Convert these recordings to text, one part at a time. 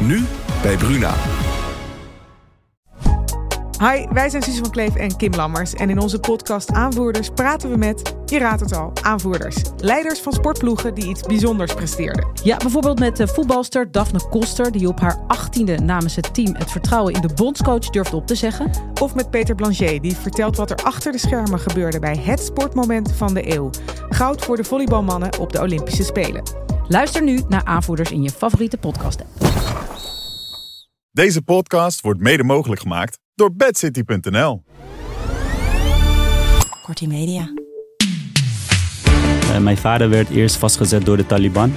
Nu bij Bruna. Hi, wij zijn Suze van Kleef en Kim Lammers. En in onze podcast Aanvoerders praten we met, je raadt het al, aanvoerders. Leiders van sportploegen die iets bijzonders presteerden. Ja, bijvoorbeeld met de voetbalster Daphne Koster, die op haar achttiende namens het team het vertrouwen in de bondscoach durfde op te zeggen. Of met Peter Blanchet, die vertelt wat er achter de schermen gebeurde bij het sportmoment van de eeuw. Goud voor de volleybalmannen op de Olympische Spelen. Luister nu naar aanvoerders in je favoriete podcast app. Deze podcast wordt mede mogelijk gemaakt door bedcity.nl. Kortie Media. Uh, mijn vader werd eerst vastgezet door de Taliban.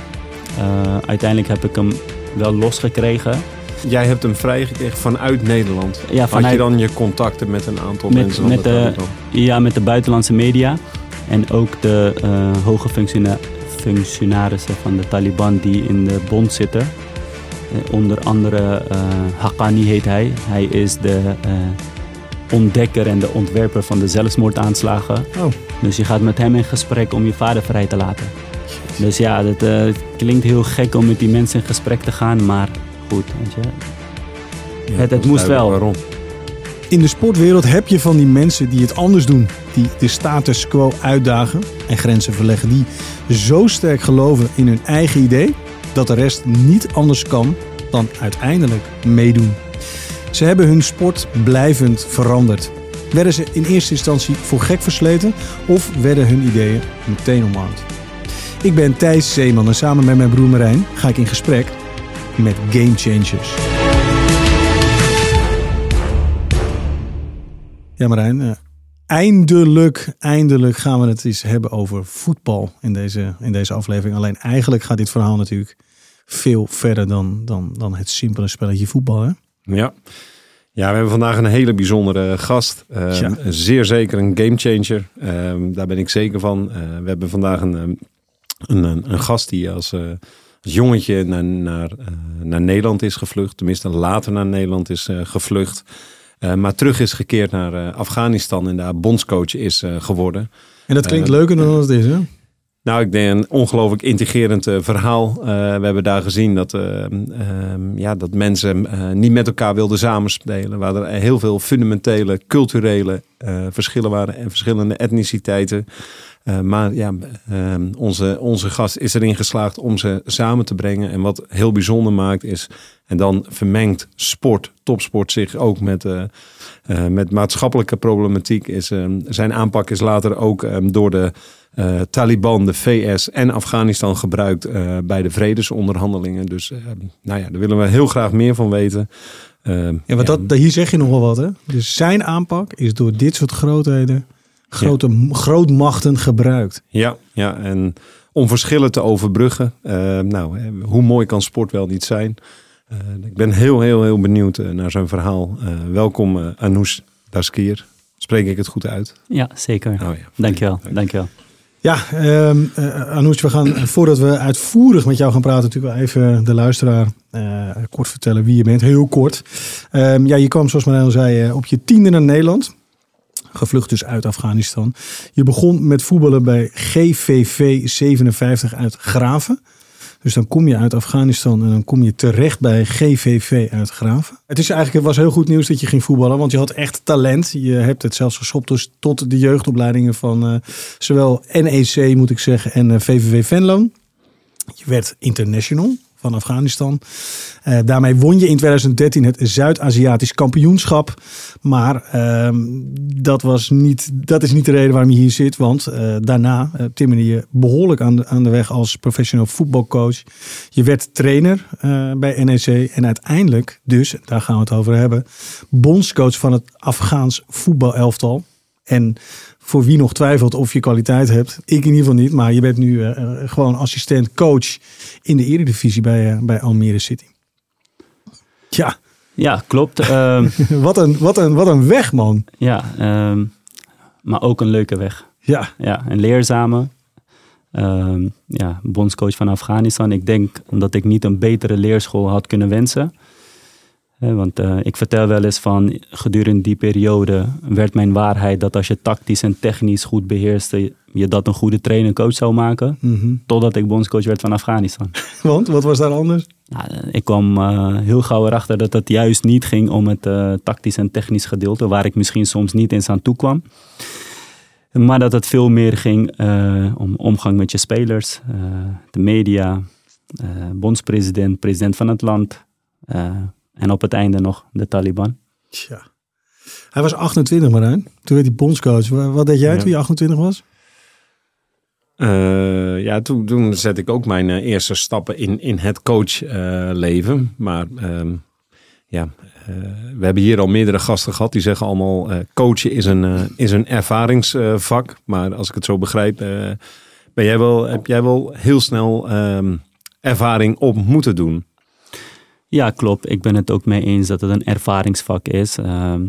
Uh, uiteindelijk heb ik hem wel losgekregen. Jij hebt hem vrijgekregen vanuit Nederland. Ja, vanuit... Had je dan je contacten met een aantal met, mensen? Met de, ja, met de buitenlandse media. En ook de uh, hoge functiona functionarissen van de Taliban die in de bond zitten. onder andere Haqqani heet hij. Hij is de ontdekker en de ontwerper van de zelfmoordaanslagen. Oh. Dus je gaat met hem in gesprek om je vader vrij te laten. Dus ja, het uh, klinkt heel gek om met die mensen in gesprek te gaan, maar goed, weet je. Ja, het het moest wel. Waarom? In de sportwereld heb je van die mensen die het anders doen. Die de status quo uitdagen en grenzen verleggen. Die zo sterk geloven in hun eigen idee dat de rest niet anders kan dan uiteindelijk meedoen. Ze hebben hun sport blijvend veranderd. Werden ze in eerste instantie voor gek versleten of werden hun ideeën meteen omarmd? Ik ben Thijs Zeeman en samen met mijn broer Marijn ga ik in gesprek met Game Changers. Ja Marijn, uh, eindelijk, eindelijk gaan we het eens hebben over voetbal in deze, in deze aflevering. Alleen eigenlijk gaat dit verhaal natuurlijk veel verder dan, dan, dan het simpele spelletje voetbal. Hè? Ja. Ja, we hebben vandaag een hele bijzondere gast. Uh, Ja. Zeer zeker een gamechanger. Uh, daar ben ik zeker van. Uh, we hebben vandaag een, um, een, een, een gast die als, als jongetje naar, naar, naar Nederland is gevlucht. Tenminste later naar Nederland is gevlucht. Uh, maar terug is gekeerd naar uh, Afghanistan en daar bondscoach is uh, geworden. En dat klinkt leuker dan het is, hè? Nou, ik denk een ongelooflijk integrerend verhaal. We hebben daar gezien dat, uh, ja, dat mensen niet met elkaar wilden samenspelen. Waar er heel veel fundamentele, culturele verschillen waren en verschillende etniciteiten. Maar ja, onze, onze gast is erin geslaagd om ze samen te brengen. En wat heel bijzonder maakt is, en dan vermengt sport, topsport zich ook met, met maatschappelijke problematiek. Is, zijn aanpak is later ook door de Taliban, de VS en Afghanistan gebruikt bij de vredesonderhandelingen. Dus nou ja, daar willen we heel graag meer van weten. ja, want ja. Dat, hier zeg je nog wel wat. Hè? Dus zijn aanpak is door dit soort grootheden, grote ja. grootmachten gebruikt. Ja, ja, en om verschillen te overbruggen. nou, hoe mooi kan sport wel niet zijn? ik ben heel, heel, heel benieuwd naar zijn verhaal. welkom Anoush Daskir. Spreek ik het goed uit? Ja, zeker. Oh, ja. Dankjewel, dankjewel. Ja, um, uh, Anoush, we gaan voordat we uitvoerig met jou gaan praten, natuurlijk wel even de luisteraar uh, kort vertellen wie je bent. Heel kort. Um, ja, je kwam, zoals Marijn al zei, uh, op je tiende naar Nederland. Gevlucht dus uit Afghanistan. Je begon met voetballen bij GVV 57 uit Graven. Dus dan kom je uit Afghanistan en dan kom je terecht bij GVV uit Graven. Het is eigenlijk, was heel goed nieuws dat je ging voetballen, want je had echt talent. Je hebt het zelfs geschopt dus tot de jeugdopleidingen van uh, zowel NEC moet ik zeggen en VVV Venlo. Je werd international van Afghanistan. Eh, daarmee won je in 2013 het Zuid-Aziatisch kampioenschap. Maar ehm, dat, was niet, dat is niet de reden waarom je hier zit. Want eh, daarna uh, timmerde je behoorlijk aan de, aan de weg als professional voetbalcoach. Je werd trainer bij NEC. En uiteindelijk dus, daar gaan we het over hebben, bondscoach van het Afghaans voetbalelftal. En voor wie nog twijfelt of je kwaliteit hebt, ik in ieder geval niet. Maar je bent nu uh, gewoon assistent coach in de Eredivisie bij, uh, bij Almere City. Ja. Ja, klopt. Ehm, wat, een, wat, een, wat een weg, man. Ja, um, maar ook een leuke weg. Ja. Ja, een leerzame. Um, ja, bondscoach van Afghanistan. Ik denk dat ik niet een betere leerschool had kunnen wensen want uh, ik vertel wel eens van gedurende die periode werd mijn waarheid dat als je tactisch en technisch goed beheerste, je dat een goede trainer coach zou maken. Mm -hmm. Totdat ik bondscoach werd van Afghanistan. Want wat was daar anders? Nou, ik kwam uh, heel gauw erachter dat het juist niet ging om het uh, tactisch en technisch gedeelte, waar ik misschien soms niet eens aan toe kwam. Maar dat het veel meer ging om omgang met je spelers, de media, bondspresident, president van het land. En op het einde nog de Taliban. Tja. Hij was 28, Marijn. Toen werd hij bondscoach. Wat deed jij Ja. toen je 28 was? Eh, ja, toen, toen zette ik ook mijn eh, eerste stappen in, in het coachleven. maar ehm, ja, eh, we hebben hier al meerdere gasten gehad die zeggen allemaal: eh, coachen is een, eh, is een ervaringsvak. maar als ik het zo begrijp, eh, ben jij wel, heb jij wel heel snel ehm, ervaring op moeten doen. Ja, klopt. Ik ben het ook mee eens dat het een ervaringsvak is. Ehm,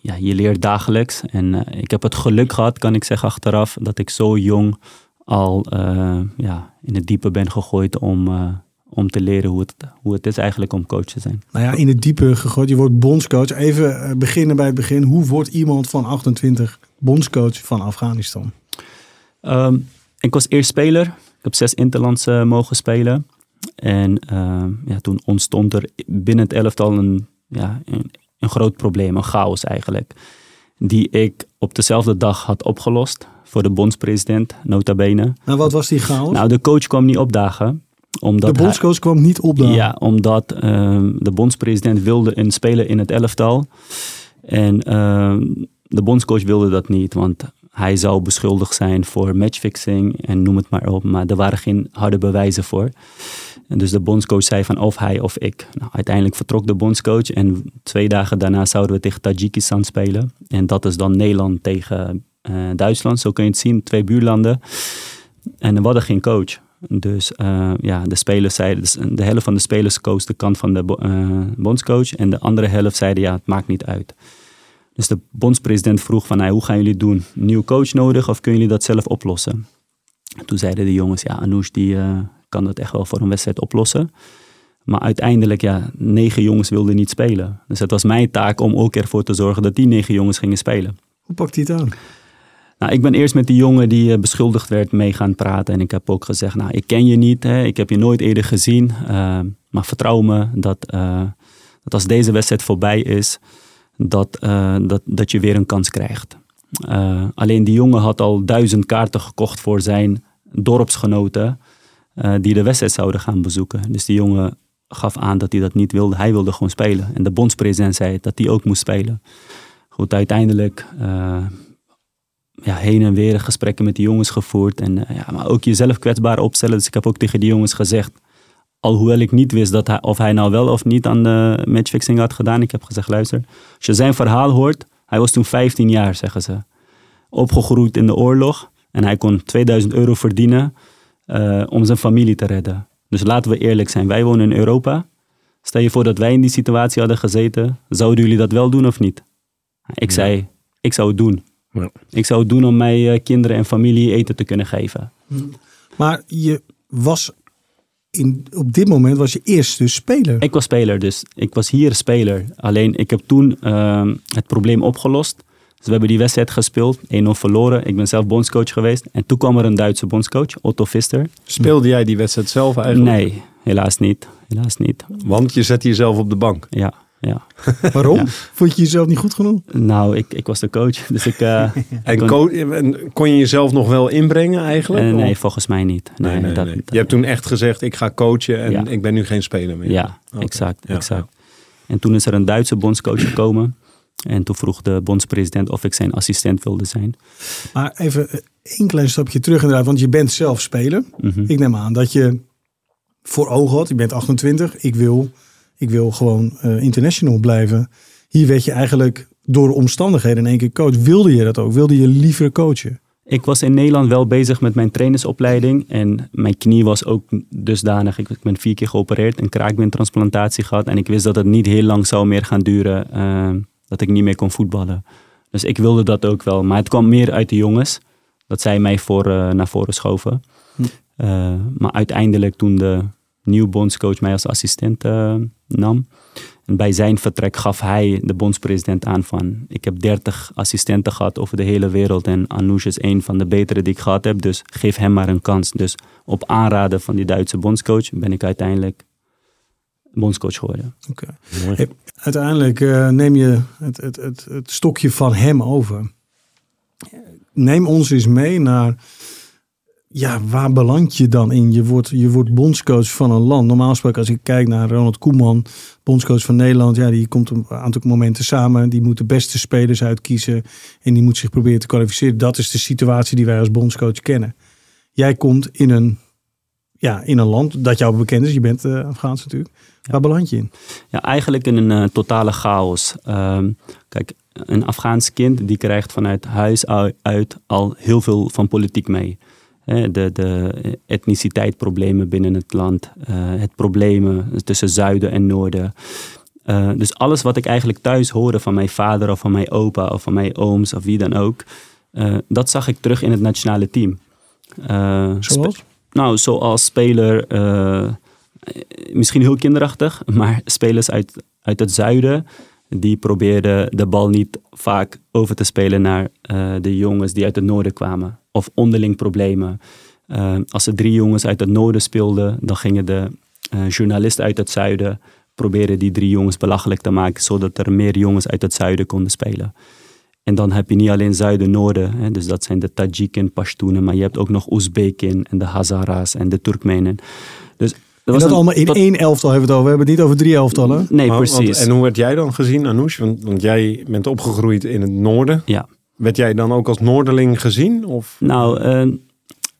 ja, je leert dagelijks. En eh, ik heb het geluk gehad, kan ik zeggen achteraf, dat ik zo jong al eh, ja, in het diepe ben gegooid om, eh, om te leren hoe het, hoe het is eigenlijk om coach te zijn. Nou ja, in het diepe gegooid. Je wordt bondscoach. Even beginnen bij het begin. Hoe wordt iemand van 28 bondscoach van Afghanistan? Ehm, ik was eerst speler. Ik heb zes interlands eh, mogen spelen. En ehm, ja, toen ontstond er binnen het elftal een, ja, een, een groot probleem, een chaos eigenlijk. Die ik op dezelfde dag had opgelost voor de bondspresident, nota bene. Nou, wat was die chaos? Nou, de coach kwam niet opdagen. Omdat de hij- bondscoach kwam niet opdagen. ja, omdat ehm, de bondspresident wilde een speler in het elftal. En ehm, de bondscoach wilde dat niet, want hij zou beschuldigd zijn voor matchfixing en noem het maar op. Maar er waren geen harde bewijzen voor. Dus de bondscoach zei van of hij of ik. Nou, uiteindelijk vertrok de bondscoach en twee dagen daarna zouden we tegen Tajikistan spelen. En dat is dan Nederland tegen eh, Duitsland. Zo kun je het zien, twee buurlanden. En we hadden geen coach. Dus eh, ja, de spelers zeiden, dus de helft van de spelers koos de kant van de eh, bondscoach. En de andere helft zeiden, ja, het maakt niet uit. Dus de bondspresident vroeg van, hey, hoe gaan jullie het doen? Een nieuwe coach nodig of kunnen jullie dat zelf oplossen? En toen zeiden de jongens, ja, Anoush die kan dat echt wel voor een wedstrijd oplossen. Maar uiteindelijk, ja, negen jongens wilden niet spelen. Dus het was mijn taak om ook ervoor te zorgen dat die negen jongens gingen spelen. Hoe pakt hij het aan? Nou, ik ben eerst met die jongen die eh, beschuldigd werd mee gaan praten. En ik heb ook gezegd, nou, ik ken je niet. Hè, ik heb je nooit eerder gezien. eh, maar vertrouw me dat, eh, dat als deze wedstrijd voorbij is, dat, dat, dat je weer een kans krijgt. Alleen die jongen had al duizend kaarten gekocht voor zijn dorpsgenoten eh, die de wedstrijd zouden gaan bezoeken. Dus die jongen gaf aan dat hij dat niet wilde. Hij wilde gewoon spelen. En de bondspresident zei dat hij ook moest spelen. Goed, uiteindelijk eh, ja, heen en weer gesprekken met die jongens gevoerd. En, eh, ja, maar ook jezelf kwetsbaar opstellen. Dus ik heb ook tegen die jongens gezegd, alhoewel ik niet wist dat hij, of hij nou wel of niet aan de matchfixing had gedaan. Ik heb gezegd, luister, als je zijn verhaal hoort, hij was toen 15 jaar, zeggen ze. Opgegroeid in de oorlog en hij kon 2000 euro verdienen eh, om zijn familie te redden. Dus laten we eerlijk zijn, wij wonen in Europa. Stel je voor dat wij in die situatie hadden gezeten, zouden jullie dat wel doen of niet? Ik zei, ik zou het doen. Ja. Ik zou het doen om mijn eh, kinderen en familie eten te kunnen geven. Maar je was in, op dit moment was je eerst dus speler. Ik was speler, dus ik was hier speler. Alleen ik heb toen ehm, het probleem opgelost. Dus we hebben die wedstrijd gespeeld, 1-0 verloren. Ik ben zelf bondscoach geweest. En toen kwam er een Duitse bondscoach, Otto Fister. Speelde jij die wedstrijd zelf eigenlijk? Nee, helaas niet. Helaas niet. Want je zet jezelf op de bank. Ja, Ja. Waarom? Ja. Vond je jezelf niet goed genoeg? Nou, ik, ik was de coach, dus ik... eh, En kon- co- en kon je jezelf nog wel inbrengen eigenlijk? eh, nee, Of- volgens mij niet. Nee, Nee, nee, dat, nee. dat- Je hebt toen echt gezegd, ik ga coachen en Ja. ik ben nu geen speler meer. Ja, exact, Ja, exact. En toen is er een Duitse bondscoach gekomen. En toen vroeg de bondspresident of ik zijn assistent wilde zijn. Maar even één klein stapje terug inderdaad, want je bent zelf speler. Mhm. Ik neem aan dat je voor ogen had, je bent 28, ik wil, ik wil gewoon eh, international blijven. Hier werd je eigenlijk door de omstandigheden in één keer coach. Wilde je dat ook? Wilde je liever coachen? Ik was in Nederland wel bezig met mijn trainersopleiding. En mijn knie was ook dusdanig. Ik, ben vier keer geopereerd, een kraakbeentransplantatie gehad. En ik wist dat het niet heel lang zou meer gaan duren. eh, dat ik niet meer kon voetballen. Dus ik wilde dat ook wel. Maar het kwam meer uit de jongens. Dat zij mij voor, eh, naar voren schoven. Hm. Eh, maar uiteindelijk toen de nieuwe bondscoach mij als assistent eh, nam. En bij zijn vertrek gaf hij de bondspresident aan van... ik heb 30 assistenten gehad over de hele wereld... en Anoush is een van de betere die ik gehad heb... dus geef hem maar een kans. Dus op aanraden van die Duitse bondscoach... ben ik uiteindelijk bondscoach geworden. Oké. Mooi. Uiteindelijk eh, neem je het, het, het, het stokje van hem over. Neem ons eens mee naar, ja, waar beland je dan in? Je wordt, je wordt bondscoach van een land. Normaal gesproken, als ik kijk naar Ronald Koeman, bondscoach van Nederland, ja, die komt een aantal momenten samen. Die moet de beste spelers uitkiezen en die moet zich proberen te kwalificeren. Dat is de situatie die wij als bondscoach kennen. Jij komt in een, ja, in een land dat jou bekend is. Je bent eh Afghaans natuurlijk. Waar beland je in? Ja, eigenlijk in een eh, totale chaos. Ehm, kijk, een Afghaans kind die krijgt vanuit huis uit al heel veel van politiek mee. De, de etniciteitproblemen binnen het land, eh, het problemen tussen zuiden en noorden. Dus alles wat ik eigenlijk thuis hoorde van mijn vader of van mijn opa of van mijn ooms of wie dan ook, dat zag ik terug in het nationale team. Zoals? Nou, zoals speler, eh, misschien heel kinderachtig, maar spelers uit, uit het zuiden, die probeerden de bal niet vaak over te spelen naar eh, de jongens die uit het noorden kwamen. Of onderling problemen. Eh, als er drie jongens uit het noorden speelden, dan gingen de journalisten uit het zuiden proberen die drie jongens belachelijk te maken, zodat er meer jongens uit het zuiden konden spelen. En dan heb je niet alleen zuiden-noorden, hè, dus dat zijn de Tajiken, Pashtunen, maar je hebt ook nog Oezbeken en de Hazara's en de Turkmenen. Dus dat dat een- allemaal in dat- één elftal hebben we het over. We hebben het niet over drie elftallen. Nee, Maar- want- precies. en hoe werd jij dan gezien, Anoush? Want, want jij bent opgegroeid in het noorden. Ja. Werd jij dan ook als Noorderling gezien? Of? Nou, eh,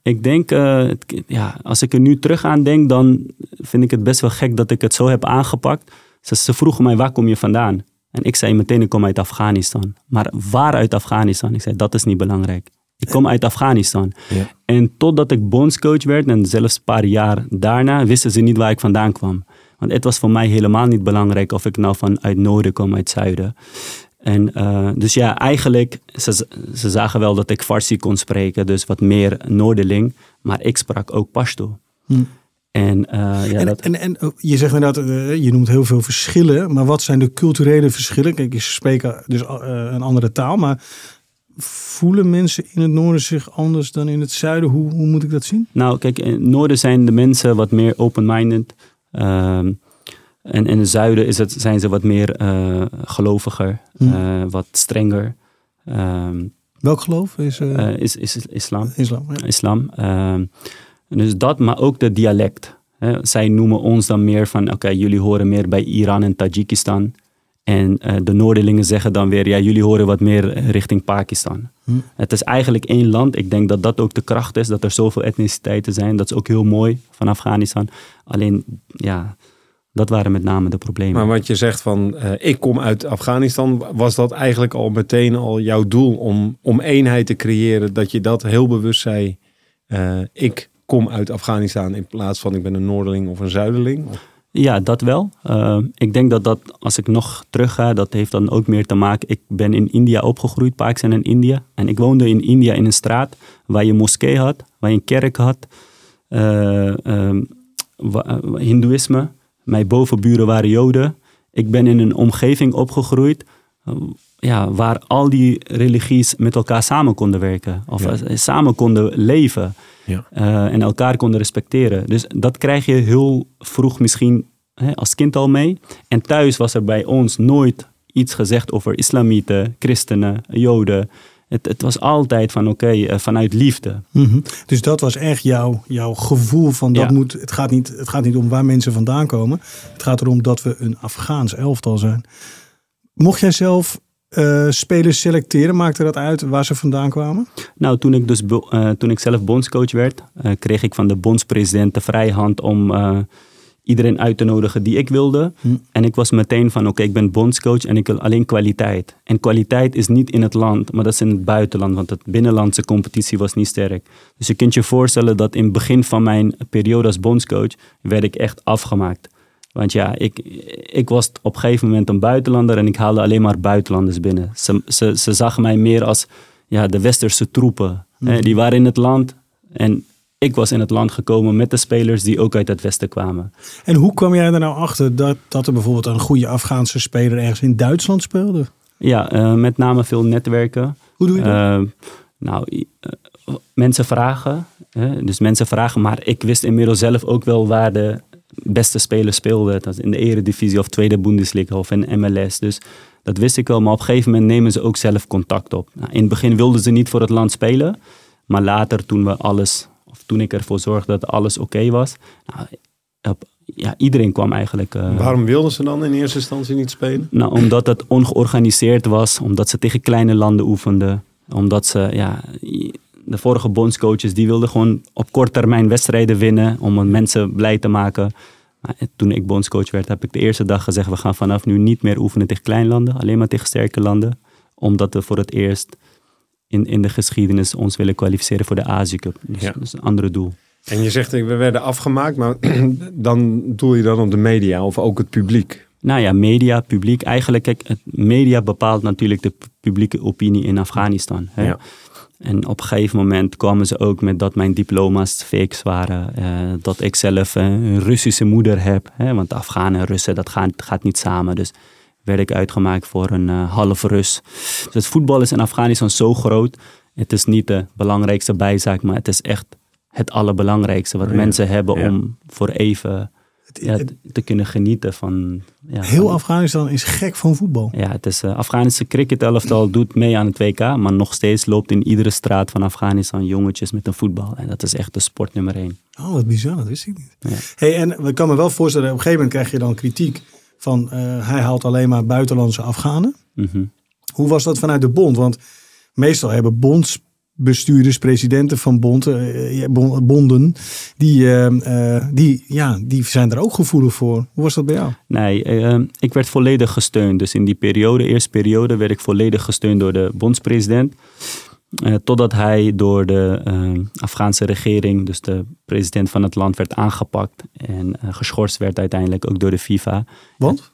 ik denk, eh, het- ja, als ik er nu terug aan denk, dan vind ik het best wel gek dat ik het zo heb aangepakt. Ze, ze vroegen mij, waar kom je vandaan? En ik zei meteen, ik kom uit Afghanistan. Maar waar uit Afghanistan? Ik zei, dat is niet belangrijk. Ik kom uit Afghanistan. Ja. En totdat ik bondscoach werd, en zelfs een paar jaar daarna, wisten ze niet waar ik vandaan kwam. Want het was voor mij helemaal niet belangrijk of ik nou vanuit noorden kwam, uit zuiden. En uh, dus ja, eigenlijk, ze, ze zagen wel dat ik Farsi kon spreken, dus wat meer Noorderling. Maar ik sprak ook Pashto. Hm. En, uh, ja, en, dat... en, en je zegt inderdaad, uh, je noemt heel veel verschillen. Maar wat zijn de culturele verschillen? Kijk, je spreekt dus uh, een andere taal. Maar voelen mensen in het noorden zich anders dan in het zuiden? Hoe, hoe moet ik dat zien? Nou, kijk, in het noorden zijn de mensen wat meer open-minded. Um, en in het zuiden is het, zijn ze wat meer uh, geloviger, hm. uh, wat strenger. Um, Welk geloof is, uh, is, is islam? Islam. Ja. islam. Um, dus dat, maar ook de dialect. Hè. Zij noemen ons dan meer van, oké, okay, jullie horen meer bij Iran en Tajikistan. En de Noorderlingen zeggen dan weer, ja, jullie horen wat meer richting Pakistan. Hm. Het is eigenlijk één land. Ik denk dat dat ook de kracht is, dat er zoveel etniciteiten zijn. Dat is ook heel mooi van Afghanistan. Alleen, ja, dat waren met name de problemen. Maar wat je zegt van, uh, ik kom uit Afghanistan, was dat eigenlijk al meteen al jouw doel om, om eenheid te creëren? Dat je dat heel bewust zei, uh, ik kom uit Afghanistan in plaats van ik ben een Noorderling of een Zuiderling? Ja, dat wel. Uh, ik denk dat dat, als ik nog terug ga, dat heeft dan ook meer te maken. Ik ben in India opgegroeid, Pakistan en India. En ik woonde in India in een straat waar je moskee had, waar je een kerk had. Uh, Hindoeïsme. Mijn bovenburen waren Joden. Ik ben in een omgeving opgegroeid ja, waar al die religies met elkaar samen konden werken. Of ja. samen konden leven. Ja. Uh, en elkaar konden respecteren. Dus dat krijg je heel vroeg misschien hè, als kind al mee. En thuis was er bij ons nooit iets gezegd over islamieten, christenen, joden. Het, het was altijd van oké, eh, vanuit liefde. Mhm. Dus dat was echt jouw, jouw gevoel van dat Ja. moet. Het gaat, niet, het gaat niet om waar mensen vandaan komen. Het gaat erom dat we een Afghaans elftal zijn. Mocht jij zelf eh, spelers selecteren, maakte dat uit waar ze vandaan kwamen? Nou, toen ik, dus, eh, toen ik zelf bondscoach werd, eh, kreeg ik van de bondspresident de vrijhand om iedereen uit te nodigen die ik wilde. Hm. En ik was meteen van, oké, ik ben bondscoach en ik wil alleen kwaliteit. En kwaliteit is niet in het land, maar dat is in het buitenland, want het binnenlandse competitie was niet sterk. Dus je kunt je voorstellen dat in het begin van mijn periode als bondscoach werd ik echt afgemaakt. Want ja, ik, ik was op een gegeven moment een buitenlander en ik haalde alleen maar buitenlanders binnen. Ze, ze, ze zagen mij meer als ja, de westerse troepen. hè, die waren in het land en ik was in het land gekomen met de spelers die ook uit het westen kwamen. En hoe kwam jij er nou achter dat, dat er bijvoorbeeld een goede Afghaanse speler ergens in Duitsland speelde? Ja, eh, met name veel netwerken. Hoe doe je dat? Eh, nou, eh, mensen vragen. Hè? Dus mensen vragen, maar ik wist inmiddels zelf ook wel waar de beste spelers speelden. Dat in de Eredivisie of Tweede Bundesliga of in MLS. Dus dat wist ik wel. Maar op een gegeven moment nemen ze ook zelf contact op. Nou, in het begin wilden ze niet voor het land spelen. Maar later, toen we alles, of toen ik ervoor zorgde dat alles oké was. Nou, op- ja, iedereen kwam eigenlijk. eh, Waarom wilden ze dan in eerste instantie niet spelen? nou, omdat het ongeorganiseerd was, omdat ze tegen kleine landen oefenden. Omdat ze, ja, de vorige bondscoaches die wilden gewoon op kort termijn wedstrijden winnen om mensen blij te maken. Maar toen ik bondscoach werd, heb ik de eerste dag gezegd: we gaan vanaf nu niet meer oefenen tegen kleinlanden, alleen maar tegen sterke landen. Omdat we voor het eerst in, in de geschiedenis ons willen kwalificeren voor de Azië Cup. Dus Ja. dat is een andere doel. En je zegt, we werden afgemaakt, maar dan doe je dan op de media of ook het publiek. Nou ja, media, publiek. Eigenlijk, kijk, het media bepaalt natuurlijk de pu- publieke opinie in Afghanistan. Hè? Ja. En op een gegeven moment kwamen ze ook met dat mijn diploma's fakes waren. eh, dat ik zelf eh, een Russische moeder heb. Hè? Want Afghanen en Russen, dat gaat, gaat niet samen. Dus werd ik uitgemaakt voor een eh, half Rus. Dus het voetbal is in Afghanistan zo groot. Het is niet de belangrijkste bijzaak, maar het is echt het allerbelangrijkste. Wat Ja. mensen hebben Ja. om voor even ja, te- kunnen genieten van... Ja, Heel van- Afghanistan is gek van voetbal. ja, het is uh, Afghanische cricketelftal doet mee aan het WK, maar nog steeds loopt in iedere straat van Afghanistan jongetjes met een voetbal. En dat is echt de sport nummer één. Oh, wat bizar, dat wist ik niet. Ja. Hey, en ik kan me wel voorstellen, op een gegeven moment krijg je dan kritiek van eh, hij haalt alleen maar buitenlandse Afghanen. Mhm. Hoe was dat vanuit de bond? Want meestal hebben bondsbestuurders, presidenten van bond, eh, bonden, die, eh, eh, die, ja, die zijn er ook gevoelig voor. Hoe was dat bij jou? Nee, ik werd volledig gesteund. Dus in die periode, eerste periode, werd ik volledig gesteund door de bondspresident. Totdat hij door de Afghaanse regering, dus de president van het land, werd aangepakt. En geschorst werd uiteindelijk ook door de FIFA. Want?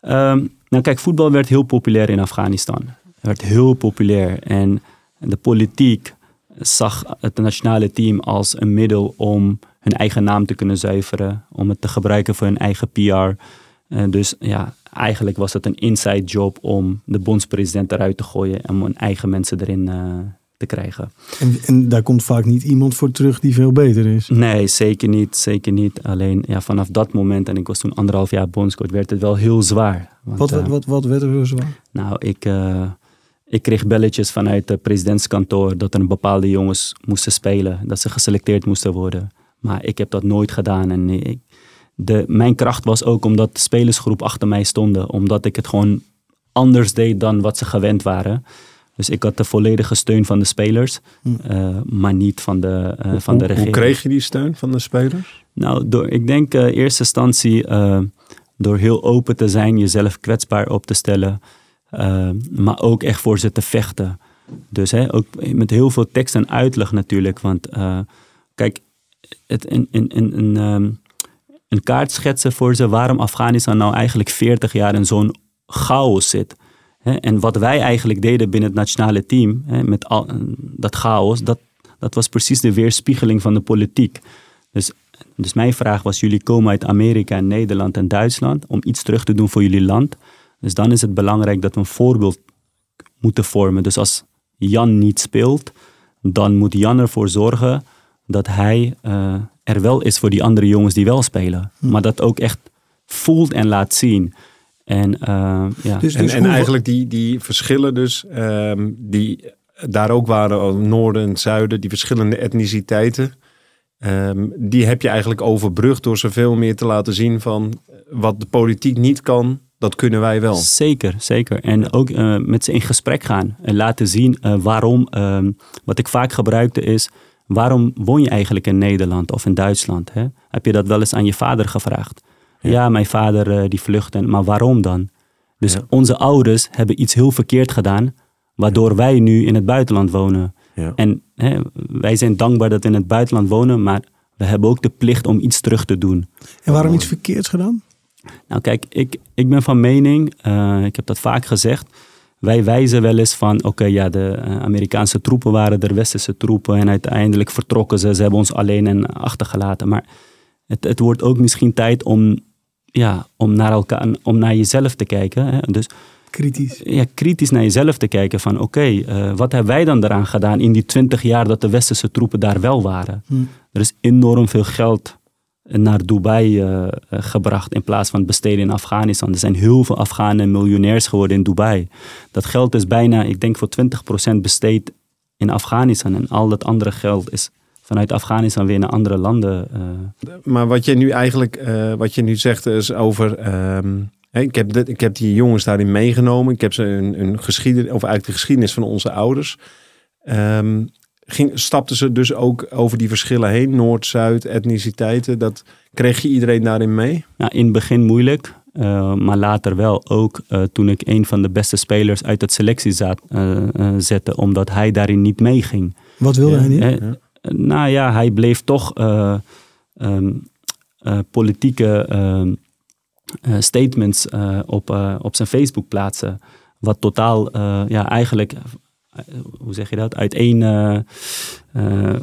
Ehm, nou kijk, voetbal werd heel populair in Afghanistan. Het werd heel populair. En de politiek zag het nationale team als een middel om hun eigen naam te kunnen zuiveren. Om het te gebruiken voor hun eigen PR. Eh, dus ja, eigenlijk was het een inside job om de bondspresident eruit te gooien. En om hun eigen mensen erin eh, te krijgen. En, en daar komt vaak niet iemand voor terug die veel beter is. Nee, zeker niet. Zeker niet. Alleen ja, vanaf dat moment, en ik was toen anderhalf jaar bondscoach, werd het wel heel zwaar. Want, Wat, eh, wat, wat, wat werd er zo zwaar? Nou, ik, ik kreeg belletjes vanuit het presidentskantoor dat er bepaalde jongens moesten spelen, dat ze geselecteerd moesten worden. Maar ik heb dat nooit gedaan. En ik, de, mijn kracht was ook omdat de spelersgroep achter mij stonden, omdat ik het gewoon anders deed dan wat ze gewend waren. Dus ik had de volledige steun van de spelers, Hm. eh, maar niet van de, eh, van de hoe, hoe regering. kreeg je die steun van de spelers? Nou, door, ik denk in eerste instantie eh, door heel open te zijn, jezelf kwetsbaar op te stellen, eh, maar ook echt voor ze te vechten. Dus hè, ook met heel veel tekst en uitleg natuurlijk. Want eh, kijk, het, in, in, ehm, een kaart schetsen voor ze waarom Afghanistan nou eigenlijk 40 jaar in zo'n chaos zit. Hè, en wat wij eigenlijk deden binnen het nationale team, hè, met al, dat chaos, dat, dat was precies de weerspiegeling van de politiek. Dus, dus mijn vraag was, jullie komen uit Amerika en Nederland en Duitsland om iets terug te doen voor jullie land. Dus dan is het belangrijk dat we een voorbeeld moeten vormen. Dus als Jan niet speelt, dan moet Jan ervoor zorgen dat hij eh, er wel is voor die andere jongens die wel spelen. Maar dat ook echt voelt en laat zien. En, uh, ja. Dus, En, dus en hoe- eigenlijk die, die verschillen dus, ehm, die daar ook waren, noorden en zuiden, die verschillende etniciteiten, ehm, die heb je eigenlijk overbrugd door zoveel meer te laten zien van eh, wat de politiek niet kan, dat kunnen wij wel. Zeker, zeker. En ook eh, met ze in gesprek gaan en laten zien eh, waarom. ehm, wat ik vaak gebruikte is, waarom woon je eigenlijk in Nederland of in Duitsland? Hè? Heb je dat wel eens aan je vader gevraagd? Ja, mijn vader eh, die vluchtte, maar waarom dan? Dus Ja. onze ouders hebben iets heel verkeerd gedaan, waardoor wij nu in het buitenland wonen. Ja. En hè, wij zijn dankbaar dat we in het buitenland wonen, maar we hebben ook de plicht om iets terug te doen. En waarom iets verkeerds gedaan? Nou kijk, ik, ik ben van mening, eh, ik heb dat vaak gezegd. Wij wijzen wel eens van, oké, ja, de eh, Amerikaanse troepen waren er westerse troepen en uiteindelijk vertrokken ze. Ze hebben ons alleen en achtergelaten. Maar het, het wordt ook misschien tijd om, ja, om naar elkaar, om naar jezelf te kijken. Hè? Dus Kritisch. ja, kritisch naar jezelf te kijken van, oké, eh, wat hebben wij dan eraan gedaan in die twintig jaar dat de westerse troepen daar wel waren? Hm. Er is enorm veel geld naar Dubai eh, gebracht in plaats van besteden in Afghanistan. Er zijn heel veel Afghanen miljonairs geworden in Dubai. Dat geld is bijna, ik denk voor 20% besteed in Afghanistan. En al dat andere geld is vanuit Afghanistan weer naar andere landen. eh, Maar wat je nu eigenlijk, eh, wat je nu zegt is over. ehm, ik, heb ik heb die jongens daarin meegenomen. Ik heb ze een, een geschiedenis, of eigenlijk de geschiedenis van onze ouders. Ehm, ging, stapten ze dus ook over die verschillen heen, Noord, Zuid, etniciteiten. Dat kreeg je iedereen daarin mee? Nou, in het begin moeilijk, eh, maar later wel ook eh, toen ik een van de beste spelers uit het selectie zat, eh, zette, omdat hij daarin niet meeging. Wat wilde hij niet? Nou ja, hij bleef toch eh, ehm, eh, politieke ehm, eh, statements eh, op, op zijn Facebook plaatsen. Wat totaal, eh, ja, eigenlijk, hoe zeg je dat, uiteen eh, eh,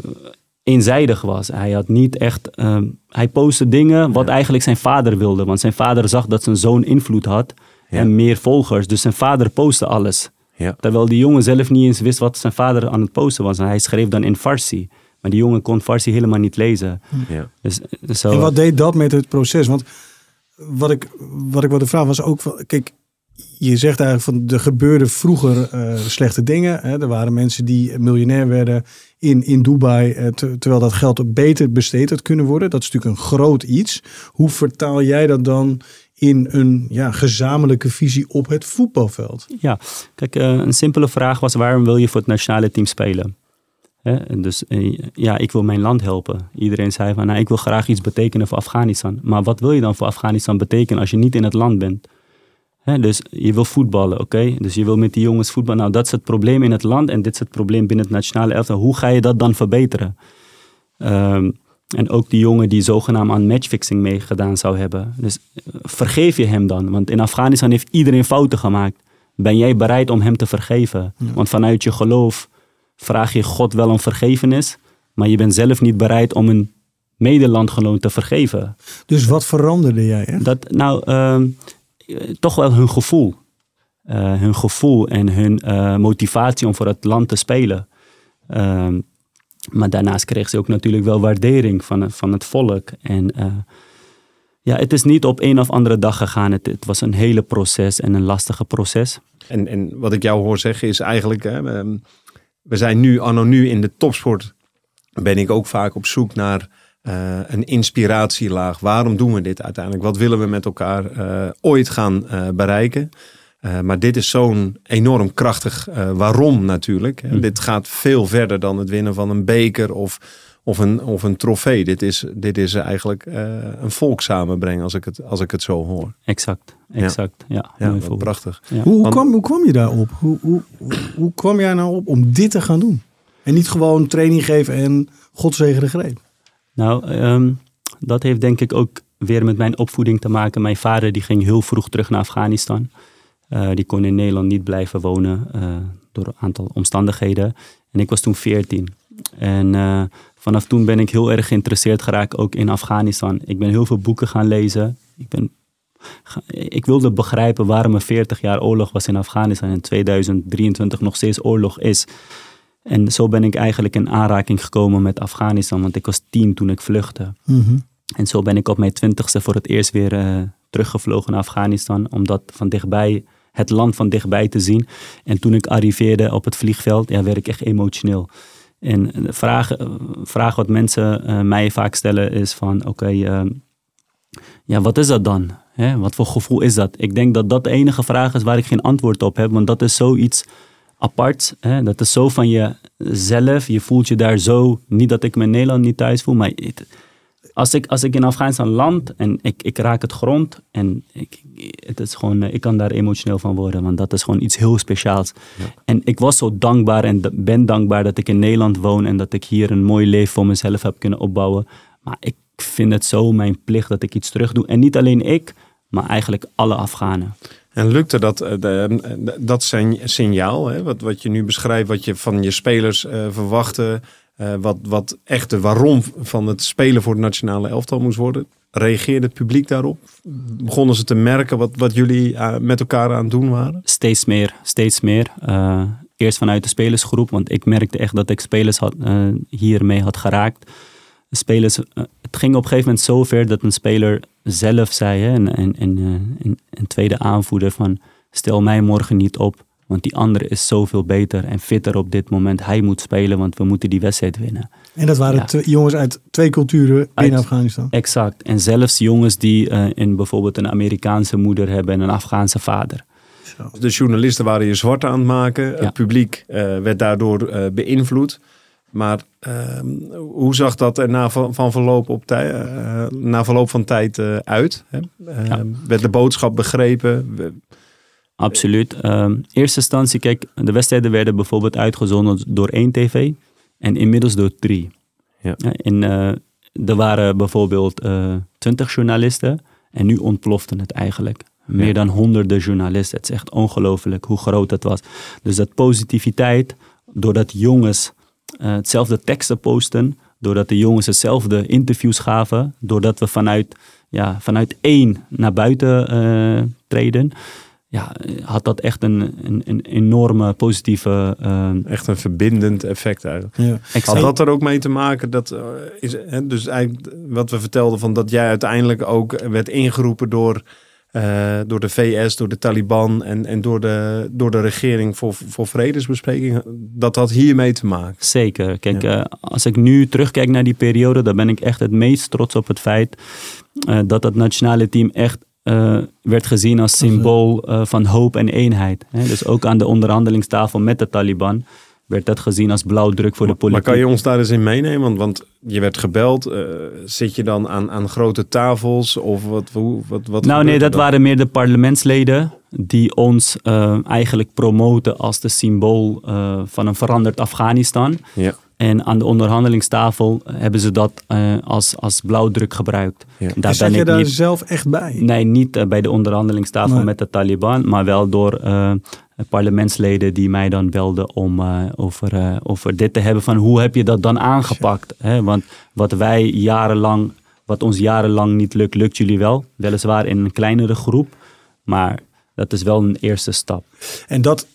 eenzijdig was. Hij had niet echt, ehm, hij postte dingen wat eigenlijk zijn vader wilde. Want zijn vader zag dat zijn zoon invloed had Ja. en meer volgers. Dus zijn vader postte alles. Ja. Terwijl die jongen zelf niet eens wist wat zijn vader aan het posten was. En hij schreef dan in Farsi. Maar die jongen kon Farsi helemaal niet lezen. Ja. Dus, dus zo, En wat deed dat met het proces? Want wat ik, wat ik wilde vragen was ook van, kijk, je zegt eigenlijk van er gebeurden vroeger eh, slechte dingen. Hè? Er waren mensen die miljonair werden in, in Dubai, eh, te- terwijl dat geld beter besteed had kunnen worden. Dat is natuurlijk een groot iets. Hoe vertaal jij dat dan in een ja, gezamenlijke visie op het voetbalveld? Ja, kijk, eh, een simpele vraag was: waarom wil je voor het nationale team spelen? Dus ja, ik wil mijn land helpen. Iedereen zei van, nou, ik wil graag iets betekenen voor Afghanistan. Maar wat wil je dan voor Afghanistan betekenen als je niet in het land bent? Dus je wil voetballen, oké? Dus je wil met die jongens voetballen. Nou, dat is het probleem in het land en dit is het probleem binnen het nationale elftal. Hoe ga je dat dan verbeteren? Ehm, en ook die jongen die zogenaamd aan matchfixing meegedaan zou hebben. Dus eh, vergeef je hem dan? Want in Afghanistan heeft iedereen fouten gemaakt. Ben jij bereid om hem te vergeven? Want vanuit je geloof vraag je God wel om vergevenis, maar je bent zelf niet bereid om een medelandgenoot te vergeven. Dus wat veranderde jij? Hè? Dat, nou, ehm, eh, toch wel hun gevoel. Eh, hun gevoel en hun eh, motivatie om voor het land te spelen. Ehm, maar daarnaast kreeg ze ook natuurlijk wel waardering van, van het volk. En eh, ja, het is niet op een of andere dag gegaan. Het, was een hele proces en een lastige proces. En, en wat ik jou hoor zeggen is eigenlijk, hè, ehm, we zijn nu, anno nu in de topsport, ben ik ook vaak op zoek naar eh, een inspiratielaag. Waarom doen we dit uiteindelijk? Wat willen we met elkaar eh, ooit gaan eh, bereiken? Eh, maar dit is zo'n enorm krachtig eh, waarom natuurlijk. Mm. Dit gaat veel verder dan het winnen van een beker of, of, een, of een trofee. Dit is, dit is eigenlijk eh, een volk samenbrengen als ik het, als ik het zo hoor. Exact, exact. Ja, Ja, prachtig. Ja. Hoe, hoe, Want- kwam, hoe kwam je daarop? Hoe, hoe, hoe, hoe kwam jij nou op om dit te gaan doen? En niet gewoon training geven en godzegen de greep. Nou, ehm, dat heeft denk ik ook weer met mijn opvoeding te maken. Mijn vader die ging heel vroeg terug naar Afghanistan. Eh, die kon in Nederland niet blijven wonen eh, door een aantal omstandigheden. En ik was toen 14. En eh, vanaf toen ben ik heel erg geïnteresseerd geraakt ook in Afghanistan. Ik ben heel veel boeken gaan lezen. Ik, ben, ik wilde begrijpen waarom er 40 jaar oorlog was in Afghanistan en 2023 nog steeds oorlog is. En zo ben ik eigenlijk in aanraking gekomen met Afghanistan, want ik was tien toen ik vluchtte. En zo ben ik op mijn twintigste voor het eerst weer eh, teruggevlogen naar Afghanistan. Om dat van dichtbij, het land van dichtbij te zien. En toen ik arriveerde op het vliegveld, ja, werd ik echt emotioneel. En de vraag, eh, vraag wat mensen eh, mij vaak stellen is van, oké, ehm, ja, wat is dat dan? Hè? Wat voor gevoel is dat? Ik denk dat dat de enige vraag is waar ik geen antwoord op heb, want dat is zoiets apart. Hè? Dat is zo van jezelf. Je voelt je daar zo, niet dat ik me in Nederland niet thuis voel, maar het- als ik, als ik in Afghanistan land en ik, ik raak het grond en ik, het is gewoon, eh, ik kan daar emotioneel van worden, want dat is gewoon iets heel speciaals. En ik was zo dankbaar en ben dankbaar dat ik in Nederland woon en dat ik hier een mooi leven voor mezelf heb kunnen opbouwen. Maar ik vind het zo mijn plicht dat ik iets terug doe. En niet alleen ik, maar eigenlijk alle Afghanen. En lukte dat, eh, de- dat zijn signaal, wat, wat je nu beschrijft, wat je van je spelers eh, verwachtte, eh, wat, wat echt de waarom van het spelen voor het nationale elftal moest worden? Reageerde het publiek daarop? Begonnen ze te merken wat, wat jullie eh, met elkaar aan het doen waren? Steeds meer, steeds meer. Eh, eerst vanuit de spelersgroep, want ik merkte echt dat ik spelers had, eh, hiermee had geraakt. De spelers, eh, het ging op een gegeven moment zo ver dat een speler zelf zei, hè, en, en, en, eh, een- een tweede aanvoerder van stel mij morgen niet op, want die andere is zoveel beter en fitter op dit moment. Hij moet spelen, want we moeten die wedstrijd winnen. En dat waren Ja. twee- jongens uit twee culturen Uit- in Afghanistan. Exact. En zelfs jongens die eh, in bijvoorbeeld een Amerikaanse moeder hebben en een Afghaanse vader. De journalisten waren je zwart aan het maken. Ja. Het publiek eh, werd daardoor eh, beïnvloed. Maar ehm, hoe zag dat er na, van, van verloop, op tij, eh, na verloop van tijd eh, uit? Hè? Eh, Ja. Werd de boodschap begrepen? Absoluut. Ehm eerste instantie, kijk, de wedstrijden werden bijvoorbeeld uitgezonden door één tv en inmiddels door drie. Ja. en eh, er waren bijvoorbeeld twintig journalisten en nu ontplofte het eigenlijk. Meer Ja. dan honderden journalisten. Het is echt ongelooflijk hoe groot het was. Dus dat positiviteit, doordat jongens hetzelfde teksten posten, doordat de jongens hetzelfde interviews gaven, doordat we vanuit, ja, vanuit één naar buiten eh, treden, ja, had dat echt een, een, een enorme positieve eh, Echt een verbindend effect eigenlijk. Ja. Had dat er ook mee te maken dat, eh, is, hè, dus eigenlijk wat we vertelden van dat jij uiteindelijk ook werd ingeroepen door, eh, door de VS, door de Taliban en, en door, de, door de regering voor, voor vredesbesprekingen. Dat had hiermee te maken. Zeker. Kijk, eh, als ik nu terugkijk naar die periode, dan ben ik echt het meest trots op het feit eh, dat het nationale team echt werd gezien als symbool van hoop en eenheid. Hè? Dus ook aan de onderhandelingstafel met de Taliban werd dat gezien als blauwdruk voor de Maar politiek. kan je ons daar eens in meenemen? Want, want je werd gebeld. eh, zit je dan aan, aan grote tafels? Of wat? Hoe, wat, wat Nou nee, dat dan? waren meer de parlementsleden die ons eh, eigenlijk promoten als de symbool eh, van een veranderd Afghanistan. Ja. En aan de onderhandelingstafel hebben ze dat eh, als, als blauwdruk gebruikt. Ja. Daar En zat ben je ik daar niet, zelf echt bij? nee, niet bij de onderhandelingstafel Nee. met de Taliban, maar wel door eh, parlementsleden die mij dan belden om eh, over, eh, over dit te hebben van hoe heb je dat dan aangepakt? Hè? Want wat wij jarenlang, wat ons jarenlang niet lukt, lukt jullie wel. Weliswaar in een kleinere groep, maar dat is wel een eerste stap. En dat,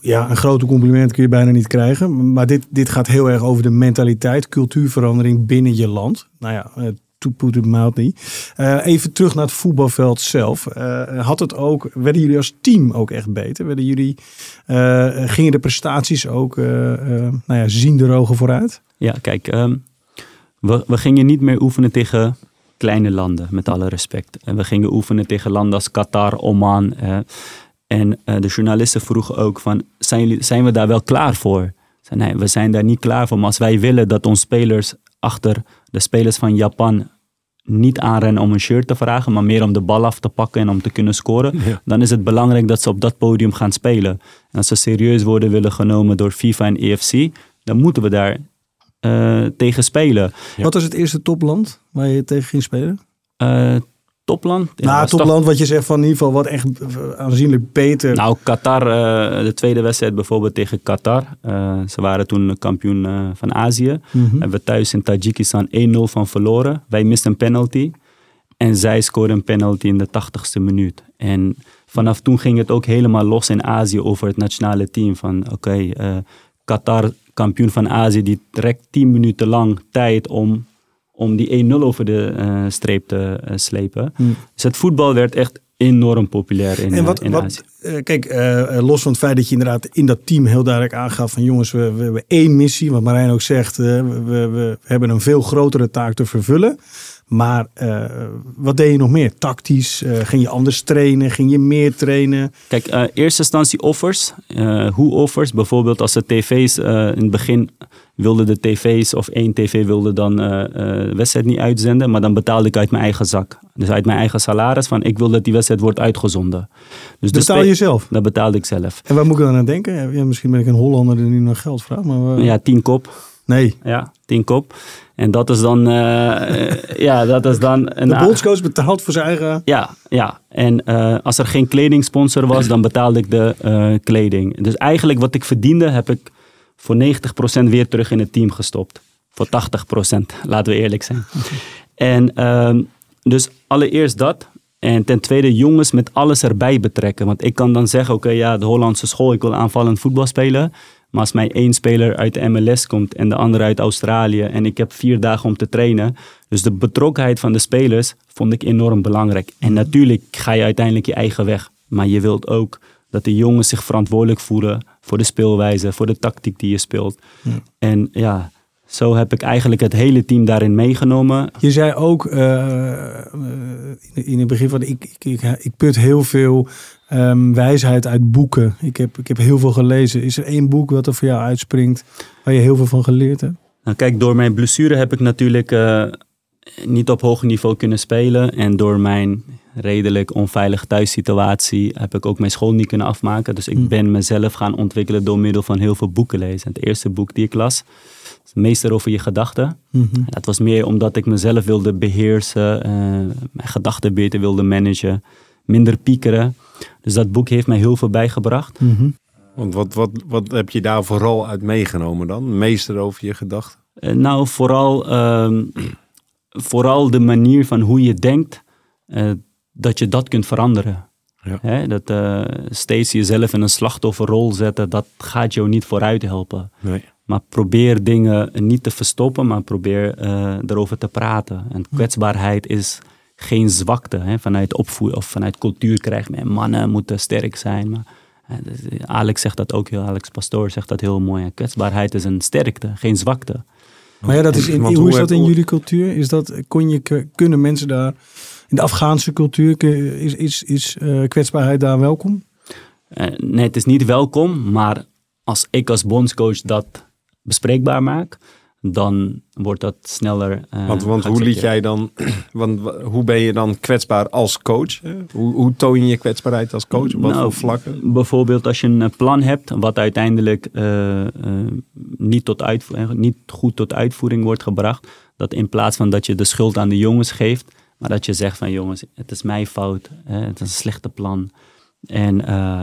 ja, een grote compliment kun je bijna niet krijgen. Maar dit, dit gaat heel erg over de mentaliteit, cultuurverandering binnen je land. Nou ja, to put it mildly. Eh, even terug naar het voetbalveld zelf. Eh, had het ook, werden jullie als team ook echt beter? Werden jullie, eh, gingen de prestaties ook, eh nou ja, zien de rogen vooruit? Ja, kijk, ehm, we, we gingen niet meer oefenen tegen kleine landen, met alle respect. En we gingen oefenen tegen landen als Qatar, Oman. en de journalisten vroegen ook van, zijn, jullie, zijn we daar wel klaar voor? Nee, we zijn daar niet klaar voor. Maar als wij willen dat onze spelers achter de spelers van Japan niet aanrennen om een shirt te vragen, maar meer om de bal af te pakken en om te kunnen scoren, Ja. dan is het belangrijk dat ze op dat podium gaan spelen. En als ze serieus worden willen genomen door FIFA en EFC, dan moeten we daar eh, tegen spelen. Ja. Wat was het eerste topland waar je tegen ging spelen? Eh, topland? Ja, nou, toch- topland wat je zegt van in ieder geval wat echt eh, aanzienlijk beter. Nou, Qatar, eh, de tweede wedstrijd bijvoorbeeld tegen Qatar. Eh, ze waren toen kampioen van Azië. Mhm. Hebben we thuis in Tajikistan 1-0 van verloren. Wij misten een penalty. En zij scoorden een penalty in de 80ste minuut. En vanaf toen ging het ook helemaal los in Azië over het nationale team. Van oké, Qatar, kampioen van Azië, die trekt 10 minuten lang tijd om om die 1-0 over de eh, streep te eh, slepen. Hmm. Dus het voetbal werd echt enorm populair in, En wat, eh, in wat Azië. eh, kijk, los van het feit dat je inderdaad in dat team heel duidelijk aangaf van jongens, we, we hebben één missie, wat Marijn ook zegt, we, we, we hebben een veel grotere taak te vervullen. Maar eh, wat deed je nog meer? Tactisch? Eh, ging je anders trainen? Ging je meer trainen? Kijk, eh eerste instantie offers. Hoe offers? Bijvoorbeeld als de tv's in het begin wilden de tv's of één tv wilde dan eh, wedstrijd niet uitzenden, maar dan betaalde ik uit mijn eigen zak. Dus uit mijn eigen salaris van ik wil dat die wedstrijd wordt uitgezonden. Dus de Betaal je zelf? Dat betaalde ik zelf. En waar moet ik dan aan denken? Ja, misschien ben ik een Hollander die nu nog geld vraagt, maar we- Ja, tien kop. Nee. Ja, tien kop. En dat is dan, eh, eh, ja, dat is dan een De bondscoach betaalt voor zijn eigen... Ja, ja. En eh, als er geen kledingsponsor was, dan betaalde ik de kleding. Dus eigenlijk wat ik verdiende, heb ik voor 90% weer terug in het team gestopt. Voor 80%, laten we eerlijk zijn. En ehm, dus allereerst dat. En ten tweede jongens met alles erbij betrekken. Want ik kan dan zeggen, oké, ja, de Hollandse school, ik wil aanvallend voetbal spelen. Maar als mij één speler uit de MLS komt en de andere uit Australië en ik heb vier dagen om te trainen. Dus de betrokkenheid van de spelers vond ik enorm belangrijk. En natuurlijk ga je uiteindelijk je eigen weg. Maar je wilt ook dat de jongens zich verantwoordelijk voelen voor de speelwijze, voor de tactiek die je speelt. En ja, zo heb ik eigenlijk het hele team daarin meegenomen. Je zei ook eh, eh, in- in het begin van ik, ik, ik, ik put heel veel ehm, wijsheid uit boeken. Ik heb, ik heb heel veel gelezen. Is er één boek wat er voor jou uitspringt waar je heel veel van geleerd hebt? Nou, kijk, door mijn blessure heb ik natuurlijk eh, niet op hoog niveau kunnen spelen. En door mijn redelijk onveilige thuissituatie heb ik ook mijn school niet kunnen afmaken. Dus ik Hmm. ben mezelf gaan ontwikkelen door middel van heel veel boeken lezen. Het eerste boek die ik las, is Meester over je gedachten. En dat was meer omdat ik mezelf wilde beheersen, eh, mijn gedachten beter wilde managen, minder piekeren. Dus dat boek heeft mij heel veel bijgebracht. Want wat, wat, wat heb je daar vooral uit meegenomen dan? Meester over je gedachten? Eh, nou, vooral, ehm, vooral de manier van hoe je denkt, eh, dat je dat kunt veranderen. Ja. Hè, dat eh, steeds jezelf in een slachtofferrol zetten, dat gaat jou niet vooruit helpen. Nee. Maar probeer dingen niet te verstoppen, maar probeer eh, erover te praten. En kwetsbaarheid is geen zwakte. Hè. Vanuit opvoeding of vanuit cultuur krijg je mannen moeten sterk zijn. Maar, dus, Alex zegt dat ook heel, Alex Pastoor zegt dat heel mooi. hè. Kwetsbaarheid is een sterkte, geen zwakte. Maar ja, dat is in, hoe is dat in jullie cultuur? Is dat, kon je, kunnen mensen daar, in de Afghaanse cultuur, is, is, is eh, kwetsbaarheid daar welkom? Eh, nee, het is niet welkom, maar als ik als bondscoach dat bespreekbaar maak, dan wordt dat sneller. eh, Want, want hoe liet jij dan, want wa- hoe ben je dan kwetsbaar als coach? hè? Hoe, hoe toon je je kwetsbaarheid als coach? Op wat Nou, voor vlakken? Bijvoorbeeld als je een eh, plan hebt wat uiteindelijk eh, niet, tot niet goed tot uitvoering wordt gebracht. Dat in plaats van dat je de schuld aan de jongens geeft, maar dat je zegt van jongens, het is mijn fout, hè, het is een slechte plan. En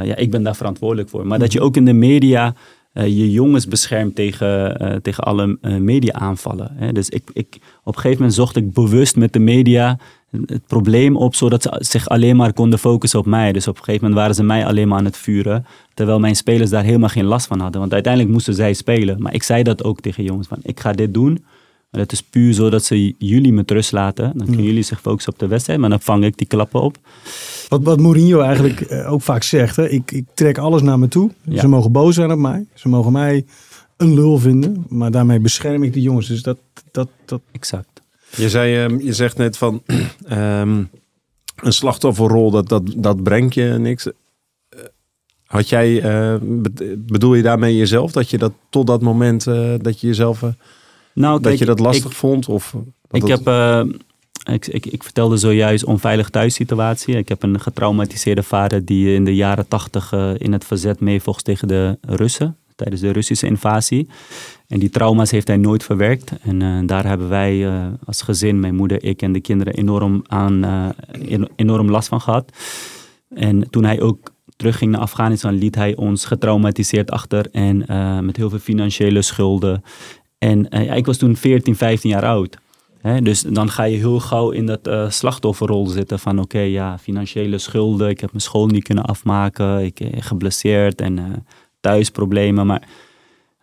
ja, ik ben daar verantwoordelijk voor. Maar dat je ook in de media eh, je jongens beschermt tegen, eh, tegen alle eh, media-aanvallen. Dus ik, ik, op een gegeven moment zocht ik bewust met de media het probleem op, zodat ze zich alleen maar konden focussen op mij. Dus op een gegeven moment waren ze mij alleen maar aan het vuren, terwijl mijn spelers daar helemaal geen last van hadden. Want uiteindelijk moesten zij spelen. Maar ik zei dat ook tegen jongens, van ik ga dit doen. Maar het is puur zodat ze jullie met rust laten. Dan kunnen jullie zich focussen op de wedstrijd, maar dan vang ik die klappen op. Wat, wat Mourinho eigenlijk eh, ook vaak zegt, hè? Ik, ik trek alles naar me toe. Ja. Ze mogen boos zijn op mij. Ze mogen mij een lul vinden. Maar daarmee bescherm ik de jongens. Dus dat, dat, dat Exact. Je, zei, ehm, je zegt net van ehm, een slachtofferrol, dat, dat, dat brengt je niks. Eh, Had jij, eh, be- bedoel je daarmee jezelf? Dat je dat tot dat moment, eh, dat je jezelf, Nou, dat je dat lastig ik- vond? Of Ik, heb, eh, ik, ik, ik vertelde zojuist onveilige thuissituatie. Ik heb een getraumatiseerde vader die in de jaren tachtig eh, in het verzet meevocht tegen de Russen. Tijdens de Russische invasie. En die trauma's heeft hij nooit verwerkt. En eh, daar hebben wij als gezin, mijn moeder, ik en de kinderen, enorm, aan, en- enorm last van gehad. En toen hij ook terugging naar Afghanistan, liet hij ons getraumatiseerd achter. En met heel veel financiële schulden. En eh, ik was toen 14, 15 jaar oud. Dus dan ga je heel gauw in dat eh, slachtofferrol zitten van oké, ja, financiële schulden, ik heb mijn school niet kunnen afmaken, ik ben geblesseerd en eh thuisproblemen. Maar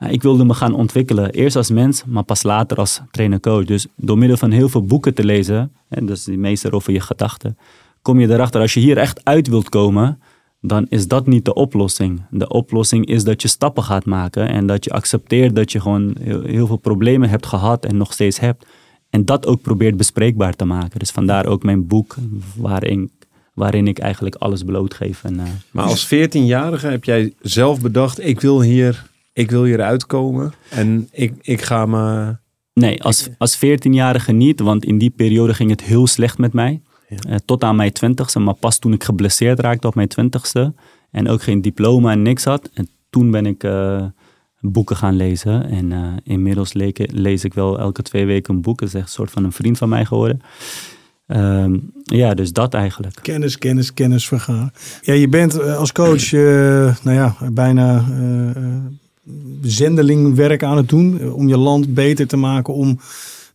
Ik wilde me gaan ontwikkelen. Eerst als mens, maar pas later als trainer-coach. Dus door middel van heel veel boeken te lezen, en dus die meeste over je gedachten, kom je erachter. Als je hier echt uit wilt komen, dan is dat niet de oplossing. De oplossing is dat je stappen gaat maken en dat je accepteert dat je gewoon heel, heel veel problemen hebt gehad en nog steeds hebt. En dat ook probeert bespreekbaar te maken. Dus vandaar ook mijn boek, waarin, waarin ik eigenlijk alles blootgeef. En, eh, Maar als 14-jarige heb jij zelf bedacht, ik wil hier, ik wil hier uitkomen. En ik, ik ga me... Nee, als, als 14-jarige niet, want in die periode ging het heel slecht met mij. Eh, tot aan mijn twintigste, maar pas toen ik geblesseerd raakte op mijn twintigste en ook geen diploma en niks had. En toen ben ik eh, boeken gaan lezen. En eh, inmiddels lees ik wel elke twee weken een boek. Dat is echt een soort van een vriend van mij geworden. Ehm, ja, dus dat eigenlijk. Kennis, kennis, kennis vergaren. Ja, je bent als coach, nou ja, bijna zendelingwerk aan het doen. om je land beter te maken. Om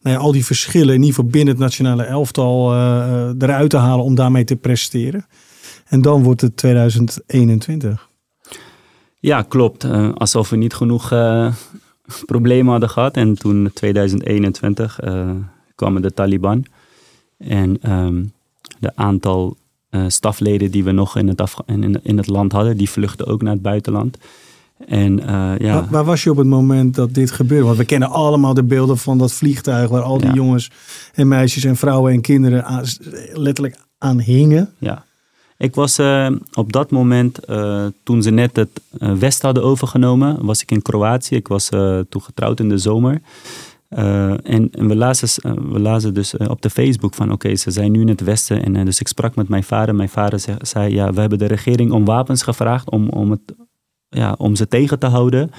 nou al die verschillen, in ieder geval binnen het nationale elftal, eh, eh, eruit te halen. Om daarmee te presteren. En dan wordt het 2021. Ja, klopt. Eh, alsof we niet genoeg problemen hadden gehad. En toen 2021 eh, kwamen de Taliban. En ehm, de aantal stafleden die we nog in het, in, in het land hadden, die vluchtten ook naar het buitenland. En eh, ja, Waar, waar was je op het moment dat dit gebeurde? Want we kennen allemaal de beelden van dat vliegtuig waar al die Ja. jongens en meisjes en vrouwen en kinderen aan- letterlijk aan hingen. Ja. Ik was eh, op dat moment, eh, toen ze net het West hadden overgenomen, was ik in Kroatië. Ik was toen getrouwd in de zomer. En, en we, lazen, we lazen dus op de Facebook van oké, ze zijn nu in het Westen. En dus ik sprak met mijn vader. Mijn vader ze- zei, ja, we hebben de regering om wapens gevraagd om, om, het, ja, om ze tegen te houden.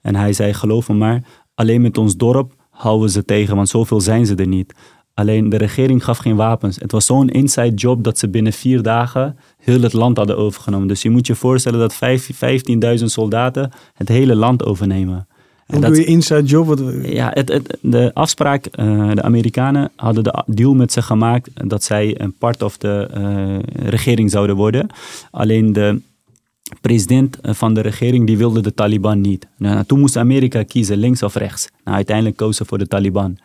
En hij zei, geloof me maar, alleen met ons dorp houden we ze tegen, want zoveel zijn ze er niet. Alleen de regering gaf geen wapens. Het was zo'n inside job dat ze binnen vier dagen heel het land hadden overgenomen. Dus je moet je voorstellen dat vijf- 15.000 soldaten het hele land overnemen. En Hoe doe je inside job? Ja, het, het, de afspraak, eh, de Amerikanen hadden de deal met ze gemaakt dat zij een part of de eh, regering zouden worden. Alleen de president eh, van de regering die wilde de Taliban niet. Nou, toen moest Amerika kiezen, links of rechts. Nou, uiteindelijk kozen ze voor de Taliban.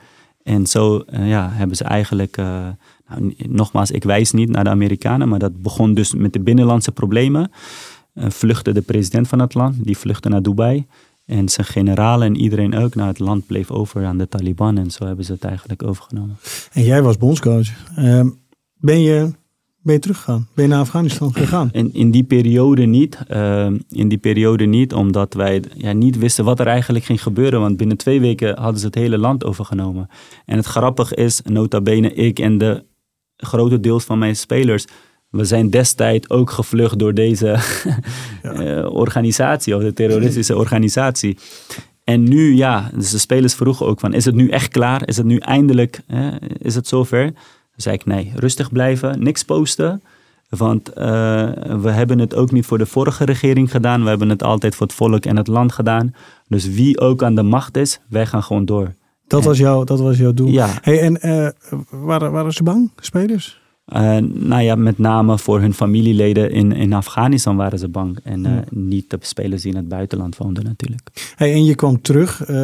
En zo eh, ja, hebben ze eigenlijk, eh, nou, nogmaals, ik wijs niet naar de Amerikanen, maar dat begon dus met de binnenlandse problemen. Eh, vluchtte de president van het land, die vluchtte naar Dubai. En zijn generalen en iedereen ook. Nou, het land bleef over aan de Taliban en zo hebben ze het eigenlijk overgenomen. En jij was bondscoach. Ehm, ben, je, ben je teruggegaan? Ben je naar Afghanistan gegaan? In, in die periode niet. Ehm, in die periode niet, omdat wij ja, niet wisten wat er eigenlijk ging gebeuren. Want binnen twee weken hadden ze het hele land overgenomen. En het grappige is, nota bene, ik en de grote deels van mijn spelers... We zijn destijds ook gevlucht door deze eh, organisatie, of de terroristische organisatie. En nu, ja, dus de spelers vroegen ook van, is het nu echt klaar? Is het nu eindelijk, hè, is het zover? Zei ik, nee, rustig blijven, niks posten. Want eh, we hebben het ook niet voor de vorige regering gedaan. We hebben het altijd voor het volk en het land gedaan. Dus wie ook aan de macht is, wij gaan gewoon door. Dat was, jouw, dat was jouw doel. Ja, Hey, en eh, waren, waren ze bang, spelers? eh, nou ja, met name voor hun familieleden in, in Afghanistan waren ze bang. En Ja. niet de spelers die in het buitenland woonden natuurlijk. Hey, en je kwam terug. Kun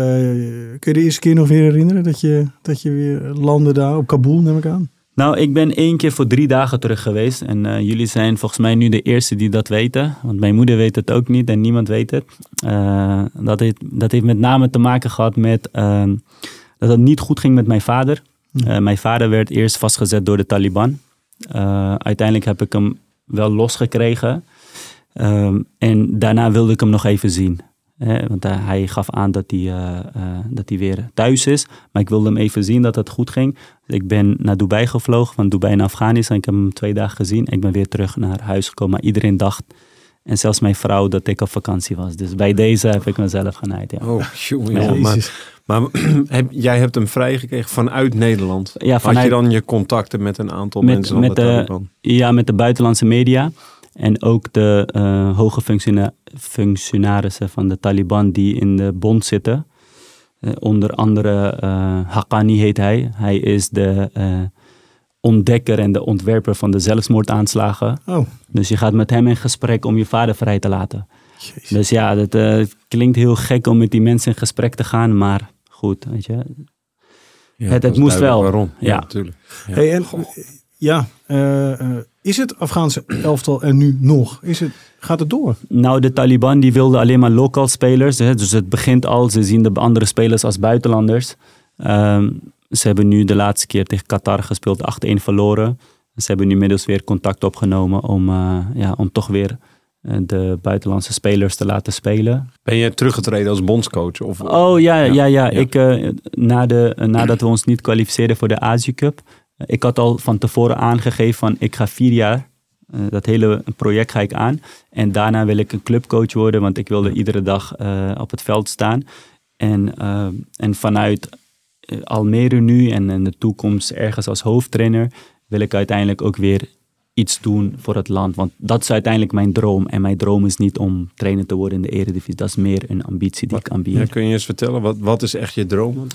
je de eerste keer nog weer herinneren dat je, dat je weer landde daar op Kabul, neem ik aan? Nou, ik ben één keer voor drie dagen terug geweest. En eh, jullie zijn volgens mij nu de eerste die dat weten. Want mijn moeder weet het ook niet en niemand weet het. Eh, dat, heeft, dat heeft met name te maken gehad met ehm, dat het niet goed ging met mijn vader. Eh, mijn vader werd eerst vastgezet door de Taliban. Uiteindelijk heb ik hem wel losgekregen. Ehm, en daarna wilde ik hem nog even zien. Hè, want hij, hij gaf aan dat hij, eh, eh, dat hij weer thuis is. Maar ik wilde hem even zien dat het goed ging. Ik ben naar Dubai gevlogen, van Dubai naar Afghanistan. Ik heb hem twee dagen gezien. Ik ben weer terug naar huis gekomen. Maar iedereen dacht, en zelfs mijn vrouw, dat ik op vakantie was. Dus bij deze heb ik mezelf genaaid. Ja, Oh, jongen, Ja. Maar, Jezus. maar heb, jij hebt hem vrijgekregen vanuit Nederland. ja Had vanuit, je dan je contacten met een aantal Met- mensen van met de de- Taliban? ja, met de buitenlandse media. En ook de eh, hoge functiona- functionarissen van de Taliban die in de bond zitten. Eh, onder andere eh Haqqani heet hij. Hij is de eh, ontdekker en de ontwerper van de zelfmoordaanslagen. Oh, Dus je gaat met hem in gesprek om je vader vrij te laten. Jezus. Dus ja, dat eh, klinkt heel gek om met die mensen in gesprek te gaan, maar goed, weet je. Ja, het moest wel. Waarom? Ja, Ja. natuurlijk. Ja. Hey, en, ja, eh, eh, is het Afghaanse elftal er nu nog? Is het, gaat het door? Nou, de Taliban die wilden alleen maar local spelers. Hè, dus het begint al, ze zien de andere spelers als buitenlanders. Ehm, ze hebben nu de laatste keer tegen Qatar gespeeld, 8-1 verloren. Ze hebben nu inmiddels weer contact opgenomen om, eh, ja, om toch weer de buitenlandse spelers te laten spelen. Ben je teruggetreden als bondscoach? Of, Oh ja, ja, ja. Ja. Ik, eh, na de, nadat we ons niet kwalificeerden voor de Azië Cup. Ik had al van tevoren aangegeven van ik ga vier jaar. eh, dat hele project ga ik aan. En daarna wil ik een clubcoach worden. Want ik wilde iedere dag eh, op het veld staan. En, eh, en vanuit Almere nu en in de toekomst ergens als hoofdtrainer. Wil ik uiteindelijk ook weer iets doen voor het land. Want dat is uiteindelijk mijn droom. En mijn droom is niet om trainer te worden in de eredivisie. Dat is meer een ambitie die ik. Ja, kun je eens vertellen, wat, wat is echt je droom?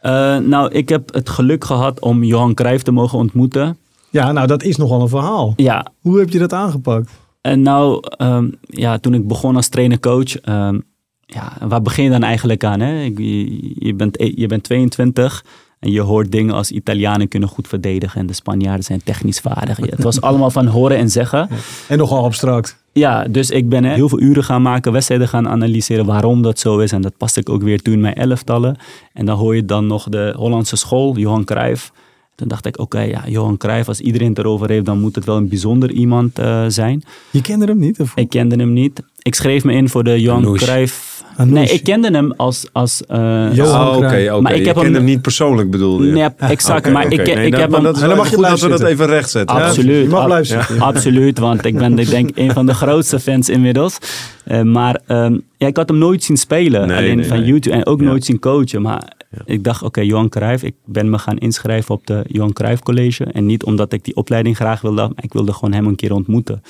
Eh, nou, ik heb het geluk gehad om Johan Cruijff te mogen ontmoeten. Ja, nou dat is nogal een verhaal. Ja, Hoe heb je dat aangepakt? en nou, ehm, ja, toen ik begon als trainer-coach, ehm, ja, waar begin je dan eigenlijk aan? Hè? Je, bent, e- je bent 22 en je hoort dingen als Italianen kunnen goed verdedigen en de Spanjaarden zijn technisch vaardig. Het was allemaal van horen en zeggen. En nogal abstract. Ja, dus ik ben heel veel uren gaan maken, wedstrijden gaan analyseren waarom dat zo is. En dat paste ik ook weer toe in mijn elftallen. En dan hoor je dan nog de Hollandse school, Johan Cruijff. Toen dacht ik, oké, ja, Johan Cruijff, als iedereen het erover heeft, dan moet het wel een bijzonder iemand eh, zijn. Je kende hem niet? Of? Ik kende hem niet. Ik schreef me in voor de Johan. Cruijff. Anoush. Nee, ik kende hem als... als eh, Johan Oh, oké. Maar ik Je heb kende hem- hem niet persoonlijk bedoelde je? Nee, exact. Oké, maar ik, Nee, ik heb maar hem... dan mag je goed dat we dat even recht zetten. Absoluut. Je mag ab- blijven. Absoluut, want ik ben ik denk een van de grootste fans inmiddels. Eh, maar ehm, ja, ik had hem nooit zien spelen, Nee, alleen nee, van nee. YouTube en ook Ja. nooit zien coachen. Maar ik dacht, oké, Johan Cruijff, ik ben me gaan inschrijven op de Johan Cruijff College. En niet omdat ik die opleiding graag wilde, maar ik wilde gewoon hem een keer ontmoeten.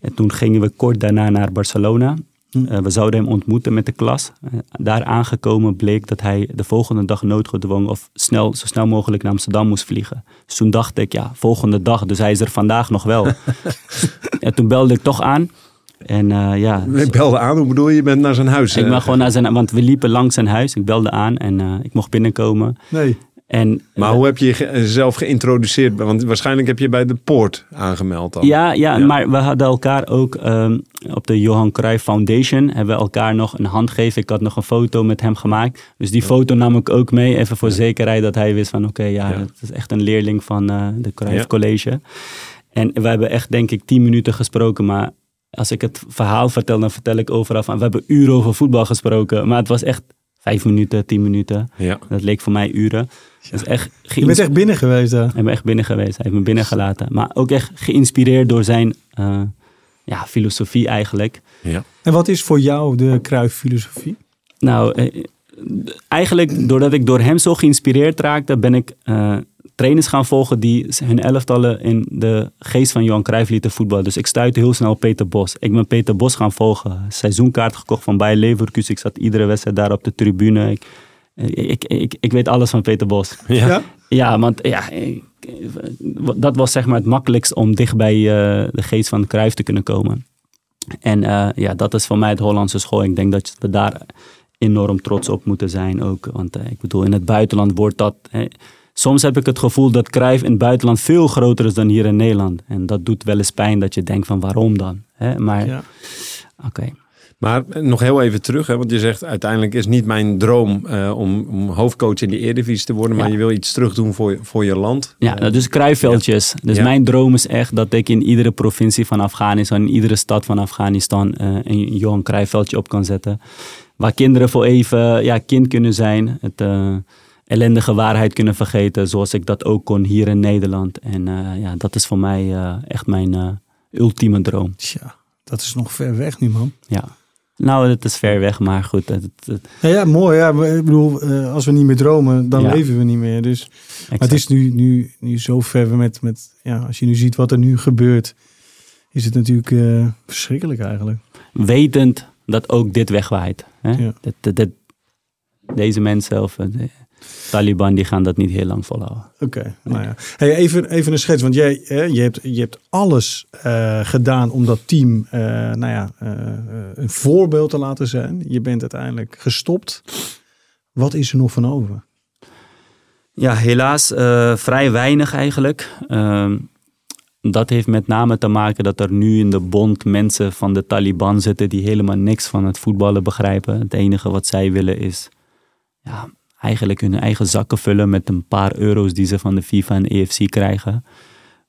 En toen gingen we kort daarna naar Barcelona. Eh, we zouden hem ontmoeten met de klas. Eh, daar aangekomen bleek dat hij de volgende dag noodgedwongen of snel, zo snel mogelijk naar Amsterdam moest vliegen. Dus toen dacht ik, ja, volgende dag, dus hij is er vandaag nog wel. en toen belde ik toch aan. En eh, ja, Ik belde aan, hoe bedoel je? Je bent naar zijn huis. ik ben gewoon naar zijn, want we liepen langs zijn huis. Ik belde aan en ik mocht binnenkomen. Nee. En, Maar eh, hoe heb je jezelf geïntroduceerd? Want waarschijnlijk heb je bij de poort aangemeld dan. Ja, ja, Ja. maar we hadden elkaar ook ehm, op de Johan Cruijff Foundation. Hebben we elkaar nog een hand gegeven. Ik had nog een foto met hem gemaakt. Dus die foto nam ik ook mee. Even voor zekerheid dat hij wist van oké, ja, Ja. het is echt een leerling van eh, de Cruijff. College. En we hebben echt denk ik tien minuten gesproken. Maar als ik het verhaal vertel, dan vertel ik overal van we hebben uren over voetbal gesproken. Maar het was echt vijf minuten, tien minuten. Ja. Dat leek voor mij uren. Dat is echt Je bent echt binnen geweest daar. ik ben echt binnen geweest. Hij heeft me binnengelaten. Maar ook echt geïnspireerd door zijn eh, ja, filosofie eigenlijk. Ja. En wat is voor jou de Cruijff-filosofie? Nou, eh, eigenlijk doordat ik door hem zo geïnspireerd raakte, ben ik eh, trainers gaan volgen die hun elftallen in de geest van Johan Cruijff lieten voetballen. Dus ik stuitte heel snel op Peter Bos. Ik ben Peter Bos gaan volgen. Seizoenkaart gekocht van Bayer Leverkusen. Ik zat iedere wedstrijd daar op de tribune. Ik, ik, ik, ik weet alles van Peter Bos. Ja. Ja, want ja, ik- dat was zeg maar het makkelijkst om dicht bij eh, de geest van Cruijff te kunnen komen. En eh, ja, dat is voor mij het Hollandse school. Ik denk dat we daar enorm trots op moeten zijn ook. Want eh, ik bedoel, in het buitenland wordt dat... hè, soms heb ik het gevoel dat Cruijff in het buitenland veel groter is dan hier in Nederland. En dat doet wel eens pijn dat je denkt van waarom dan? Hè? Maar Ja. oké. Maar nog heel even terug, hè, want je zegt uiteindelijk is niet mijn droom eh, om, om hoofdcoach in de Eredivisie te worden, maar Ja. je wil iets terug doen voor, voor je land. Ja, nou, dus kruifveldjes. Dus Ja. mijn droom is echt dat ik in iedere provincie van Afghanistan, in iedere stad van Afghanistan, eh, een Johan Cruijffveldje op kan zetten. Waar kinderen voor even ja, kind kunnen zijn, het eh, ellendige waarheid kunnen vergeten, zoals ik dat ook kon hier in Nederland. En eh, ja, dat is voor mij eh, echt mijn eh, ultieme droom. Tja, dat is nog ver weg nu, man. Ja. Nou, het is ver weg, maar goed. Het, het- Ja, ja mooi. Ja, ik bedoel, als we niet meer dromen, dan Ja. leven we niet meer. Dus, maar het is nu, nu, nu zo ver met, met, ja, als je nu ziet wat er nu gebeurt, is het natuurlijk verschrikkelijk eigenlijk. wetend dat ook dit wegwaait. Hè? Ja. Dat, dat, dat- deze mensen of de- Taliban die gaan dat niet heel lang volhouden. Oké, nou ja. Hey, even, even een schets, want jij hè, je, hebt, je hebt alles eh, gedaan om dat team eh, nou ja, eh, een voorbeeld te laten zijn. Je bent uiteindelijk gestopt. Wat is er nog van over? Ja, helaas vrij weinig eigenlijk. Ehm, dat heeft met name te maken dat er nu in de bond mensen van de Taliban zitten die helemaal niks van het voetballen begrijpen. Het enige wat zij willen is ja, eigenlijk hun eigen zakken vullen met een paar euro's die ze van de FIFA en EFC krijgen.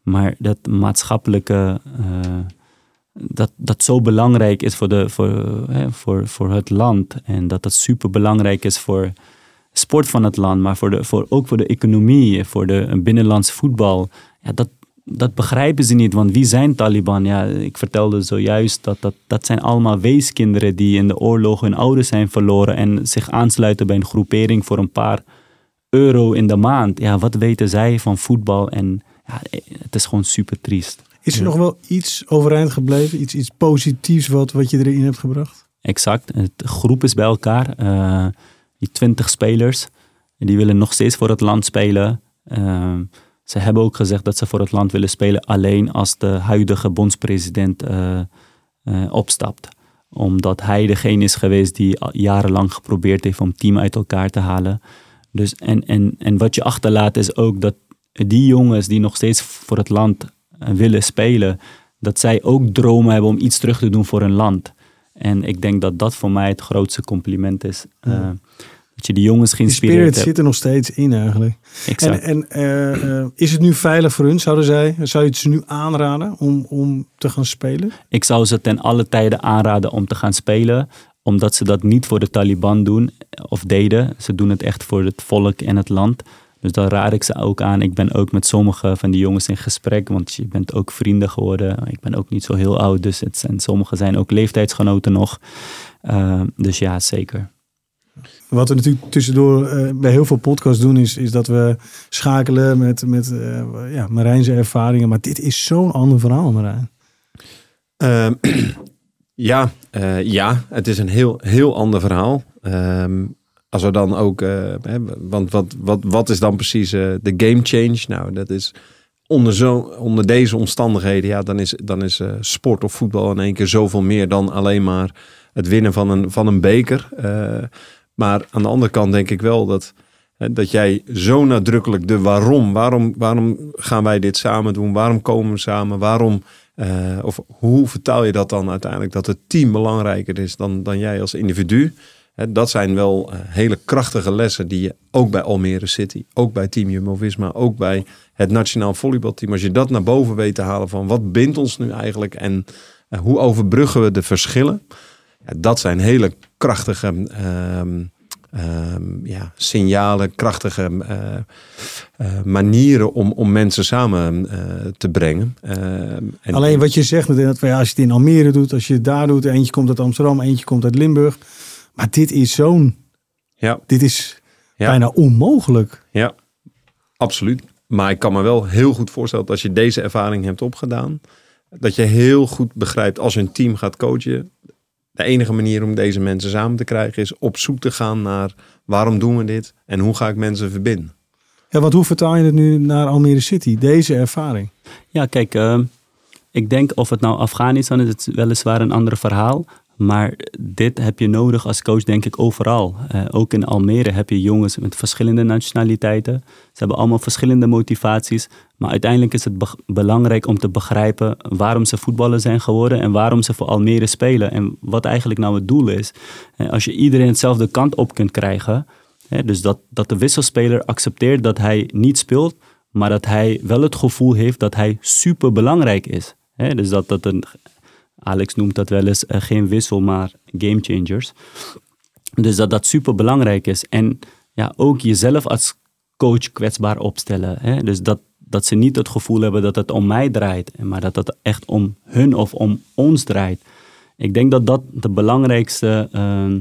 Maar dat maatschappelijke, eh, dat, dat zo belangrijk is voor, de, voor, hè, voor, voor het land. En dat dat super belangrijk is voor sport van het land, maar voor de, voor, ook voor de economie, voor de binnenlands voetbal. Ja, dat, dat begrijpen ze niet, want wie zijn Taliban? Ja, ik vertelde zojuist dat, dat dat zijn allemaal weeskinderen die in de oorlog hun ouders zijn verloren en zich aansluiten bij een groepering voor een paar euro in de maand. Ja, wat weten zij van voetbal? En ja, het is gewoon super triest. Is er nog wel iets overeind gebleven? Iets, iets positiefs wat, wat je erin hebt gebracht? Exact. Het groep is bij elkaar. Uh, die twintig spelers. Die willen nog steeds voor het land spelen. Uh, ze hebben ook gezegd dat ze voor het land willen spelen alleen als de huidige bondspresident uh, uh, opstapt. Omdat hij degene is geweest die jarenlang geprobeerd heeft om team uit elkaar te halen. Dus en, en, en wat je achterlaat is ook dat die jongens die nog steeds voor het land willen spelen, dat zij ook dromen hebben om iets terug te doen voor hun land. En ik denk dat dat voor mij het grootste compliment is. Dat je die jongens geïnspireerd hebt. Spirit zit er nog steeds in eigenlijk. Exact. En, en uh, uh, is het nu veilig voor hun, zouden zij? Zou je het ze nu aanraden om, om te gaan spelen? Ik zou ze ten alle tijden aanraden om te gaan spelen. Omdat ze dat niet voor de Taliban doen of deden. Ze doen het echt voor het volk en het land. Dus daar raad ik ze ook aan. Ik ben ook met sommige van die jongens in gesprek, want je bent ook vrienden geworden. Ik ben ook niet zo heel oud, dus het zijn, sommige zijn ook leeftijdsgenoten nog. Uh, dus ja, zeker. Wat we natuurlijk tussendoor uh, bij heel veel podcasts doen, is, is dat we schakelen met, met uh, ja, Marijnse ervaringen. Maar dit is zo'n ander verhaal, Marijn. Uh, ja, uh, ja, het is een heel, heel ander verhaal. Ehm, als we dan ook, want wat, wat, wat is dan precies de game change? Nou, dat is onder, zo, onder deze omstandigheden, ja, dan is, dan is sport of voetbal in één keer zoveel meer dan alleen maar het winnen van een, van een beker. Maar aan de andere kant denk ik wel dat, dat jij zo nadrukkelijk de waarom, waarom, waarom gaan wij dit samen doen? Waarom komen we samen? Waarom, uh, of hoe vertaal je dat dan uiteindelijk dat het team belangrijker is dan, dan jij als individu? Dat zijn wel uh, hele krachtige lessen die je ook bij Almere City, ook bij Team Jumbo-Visma, ook bij het nationaal volleybalteam, als je dat naar boven weet te halen van wat bindt ons nu eigenlijk en uh, hoe overbruggen we de verschillen? Ja, dat zijn hele krachtige um, um, ja, signalen, krachtige uh, uh, manieren om, om mensen samen uh, te brengen. En, Alleen wat je zegt, dat als je het in Almere doet, als je het daar doet, eentje komt uit Amsterdam, eentje komt uit Limburg. Maar dit is zo'n. Ja. Dit is ja. bijna onmogelijk. Ja, absoluut. Maar ik kan me wel heel goed voorstellen dat als je deze ervaring hebt opgedaan, dat je heel goed begrijpt als je een team gaat coachen, de enige manier om deze mensen samen te krijgen is op zoek te gaan naar waarom doen we dit en hoe ga ik mensen verbinden. Ja, want hoe vertaal je het nu naar Almere City, deze ervaring? Ja, kijk, uh, ik denk of het nou Afghanistan is, het weliswaar een ander verhaal. Maar dit heb je nodig als coach, denk ik, overal. Uh, ook in Almere heb je jongens met verschillende nationaliteiten. Ze hebben allemaal verschillende motivaties. Maar uiteindelijk is het be belangrijk om te begrijpen waarom ze voetballer zijn geworden en waarom ze voor Almere spelen. En wat eigenlijk nou het doel is. Uh, als je iedereen hetzelfde kant op kunt krijgen. Dus dat, dat de wisselspeler accepteert dat hij niet speelt, maar dat hij wel het gevoel heeft dat hij super belangrijk is. Dus dat dat een Alex noemt dat wel eens uh, geen wissel, maar game changers. Dus dat dat super belangrijk is. En ja, ook jezelf als coach kwetsbaar opstellen. Hè? Dus dat, dat ze niet het gevoel hebben dat het om mij draait, maar dat het echt om hun of om ons draait. Ik denk dat dat de belangrijkste uh,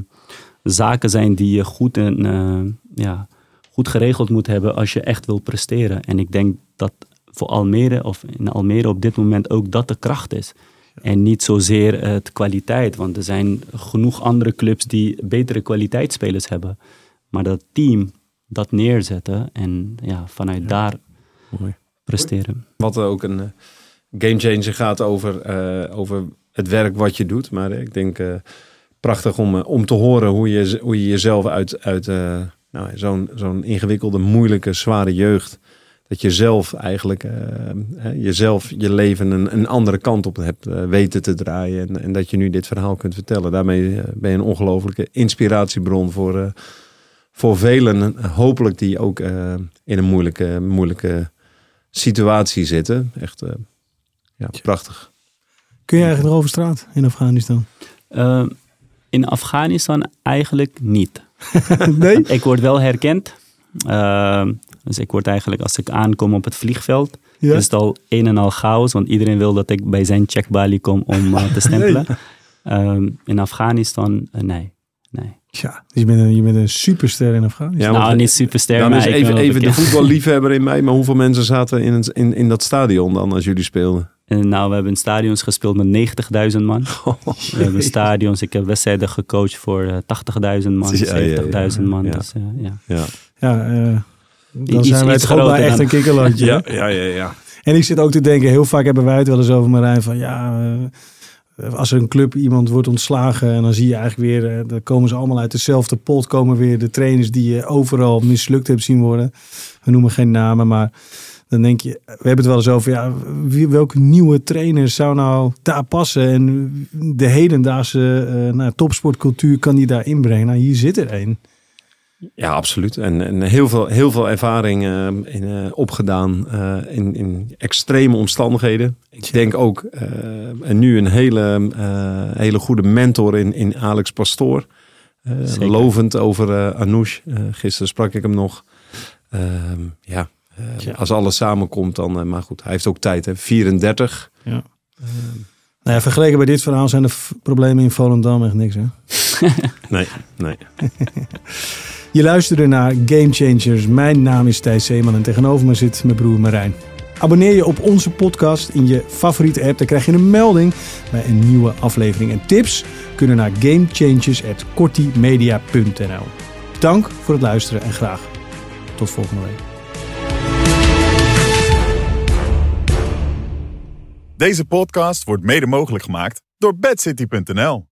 zaken zijn die je goed, en, uh, ja, goed geregeld moet hebben als je echt wil presteren. En ik denk dat voor Almere of in Almere op dit moment ook dat de kracht is. En niet zozeer het kwaliteit, want er zijn genoeg andere clubs die betere kwaliteitsspelers hebben. Maar dat team, dat neerzetten en ja, vanuit daar Mooi. presteren. Wat ook een uh, gamechanger gaat over, uh, over het werk wat je doet. Maar ik denk uh, prachtig om, om te horen hoe je, hoe je jezelf uit, uit nou, zo'n zo'n ingewikkelde, moeilijke, zware jeugd. Dat je zelf eigenlijk jezelf je leven een, een andere kant op hebt weten te draaien. En, en dat je nu dit verhaal kunt vertellen. Daarmee ben je een ongelofelijke inspiratiebron voor, voor velen. Hopelijk die ook in een moeilijke, moeilijke situatie zitten. Echt ja, prachtig. Kun je eigenlijk nog over straat in Afghanistan? Uh, in Afghanistan eigenlijk niet. nee? ik word wel herkend. Dus ik word eigenlijk, als ik aankom op het vliegveld, ja? is het al een en al chaos. Want iedereen wil dat ik bij zijn checkbalie kom om uh, te stempelen. nee. uh, in Afghanistan, nee. nee. Ja, dus je bent een, je bent een superster in Afghanistan. Ja, nou, niet superster. Dan maar is even, even de voetballiefhebber in mij. Maar hoeveel mensen zaten in, het, in, in dat stadion dan als jullie speelden? En nou, we hebben in stadions gespeeld met 90.000 man. Oh, we hebben stadions, ik heb wedstrijden gecoacht voor uh, 80.000 man, ja, 70.000 ja, ja, man. Ja, dus, uh, ja. ja. ja uh, dan iets, zijn wij toch ook wel echt een kikkerlandje. ja, ja, ja, ja. En ik zit ook te denken, heel vaak hebben wij het wel eens over Marijn van ja eh, als er een club iemand wordt ontslagen en dan zie je eigenlijk weer, dan komen ze allemaal uit dezelfde pot, komen weer de trainers die je overal mislukt hebt zien worden. We noemen geen namen, maar dan denk je, we hebben het wel eens over, ja, wie, welke nieuwe trainer zou nou daar passen en de hedendaagse uh, nou, topsportcultuur kan die daar inbrengen? Nou, hier zit er één. Ja, absoluut. En, en heel, veel, heel veel ervaring uh, in, uh, opgedaan uh, in, in extreme omstandigheden. Ik denk ook, en nu een hele, hele goede mentor in, in Alex Pastoor. lovend over Anoush. gisteren sprak ik hem nog. Ehm, ja, ja, als alles samenkomt dan, maar goed, hij heeft ook tijd, hè? 34. Ja. nou ja, vergeleken bij dit verhaal zijn de problemen in Volendam echt niks, hè? nee, nee. Je luisterde naar Game Changers. Mijn naam is Thijs Zeeman en tegenover me zit mijn broer Marijn. Abonneer je op onze podcast in je favoriete app. Dan krijg je een melding bij een nieuwe aflevering. En tips kunnen naar gamechangers.kortimedia.nl Dank voor het luisteren en graag tot volgende week. Deze podcast wordt mede mogelijk gemaakt door bedcity.nl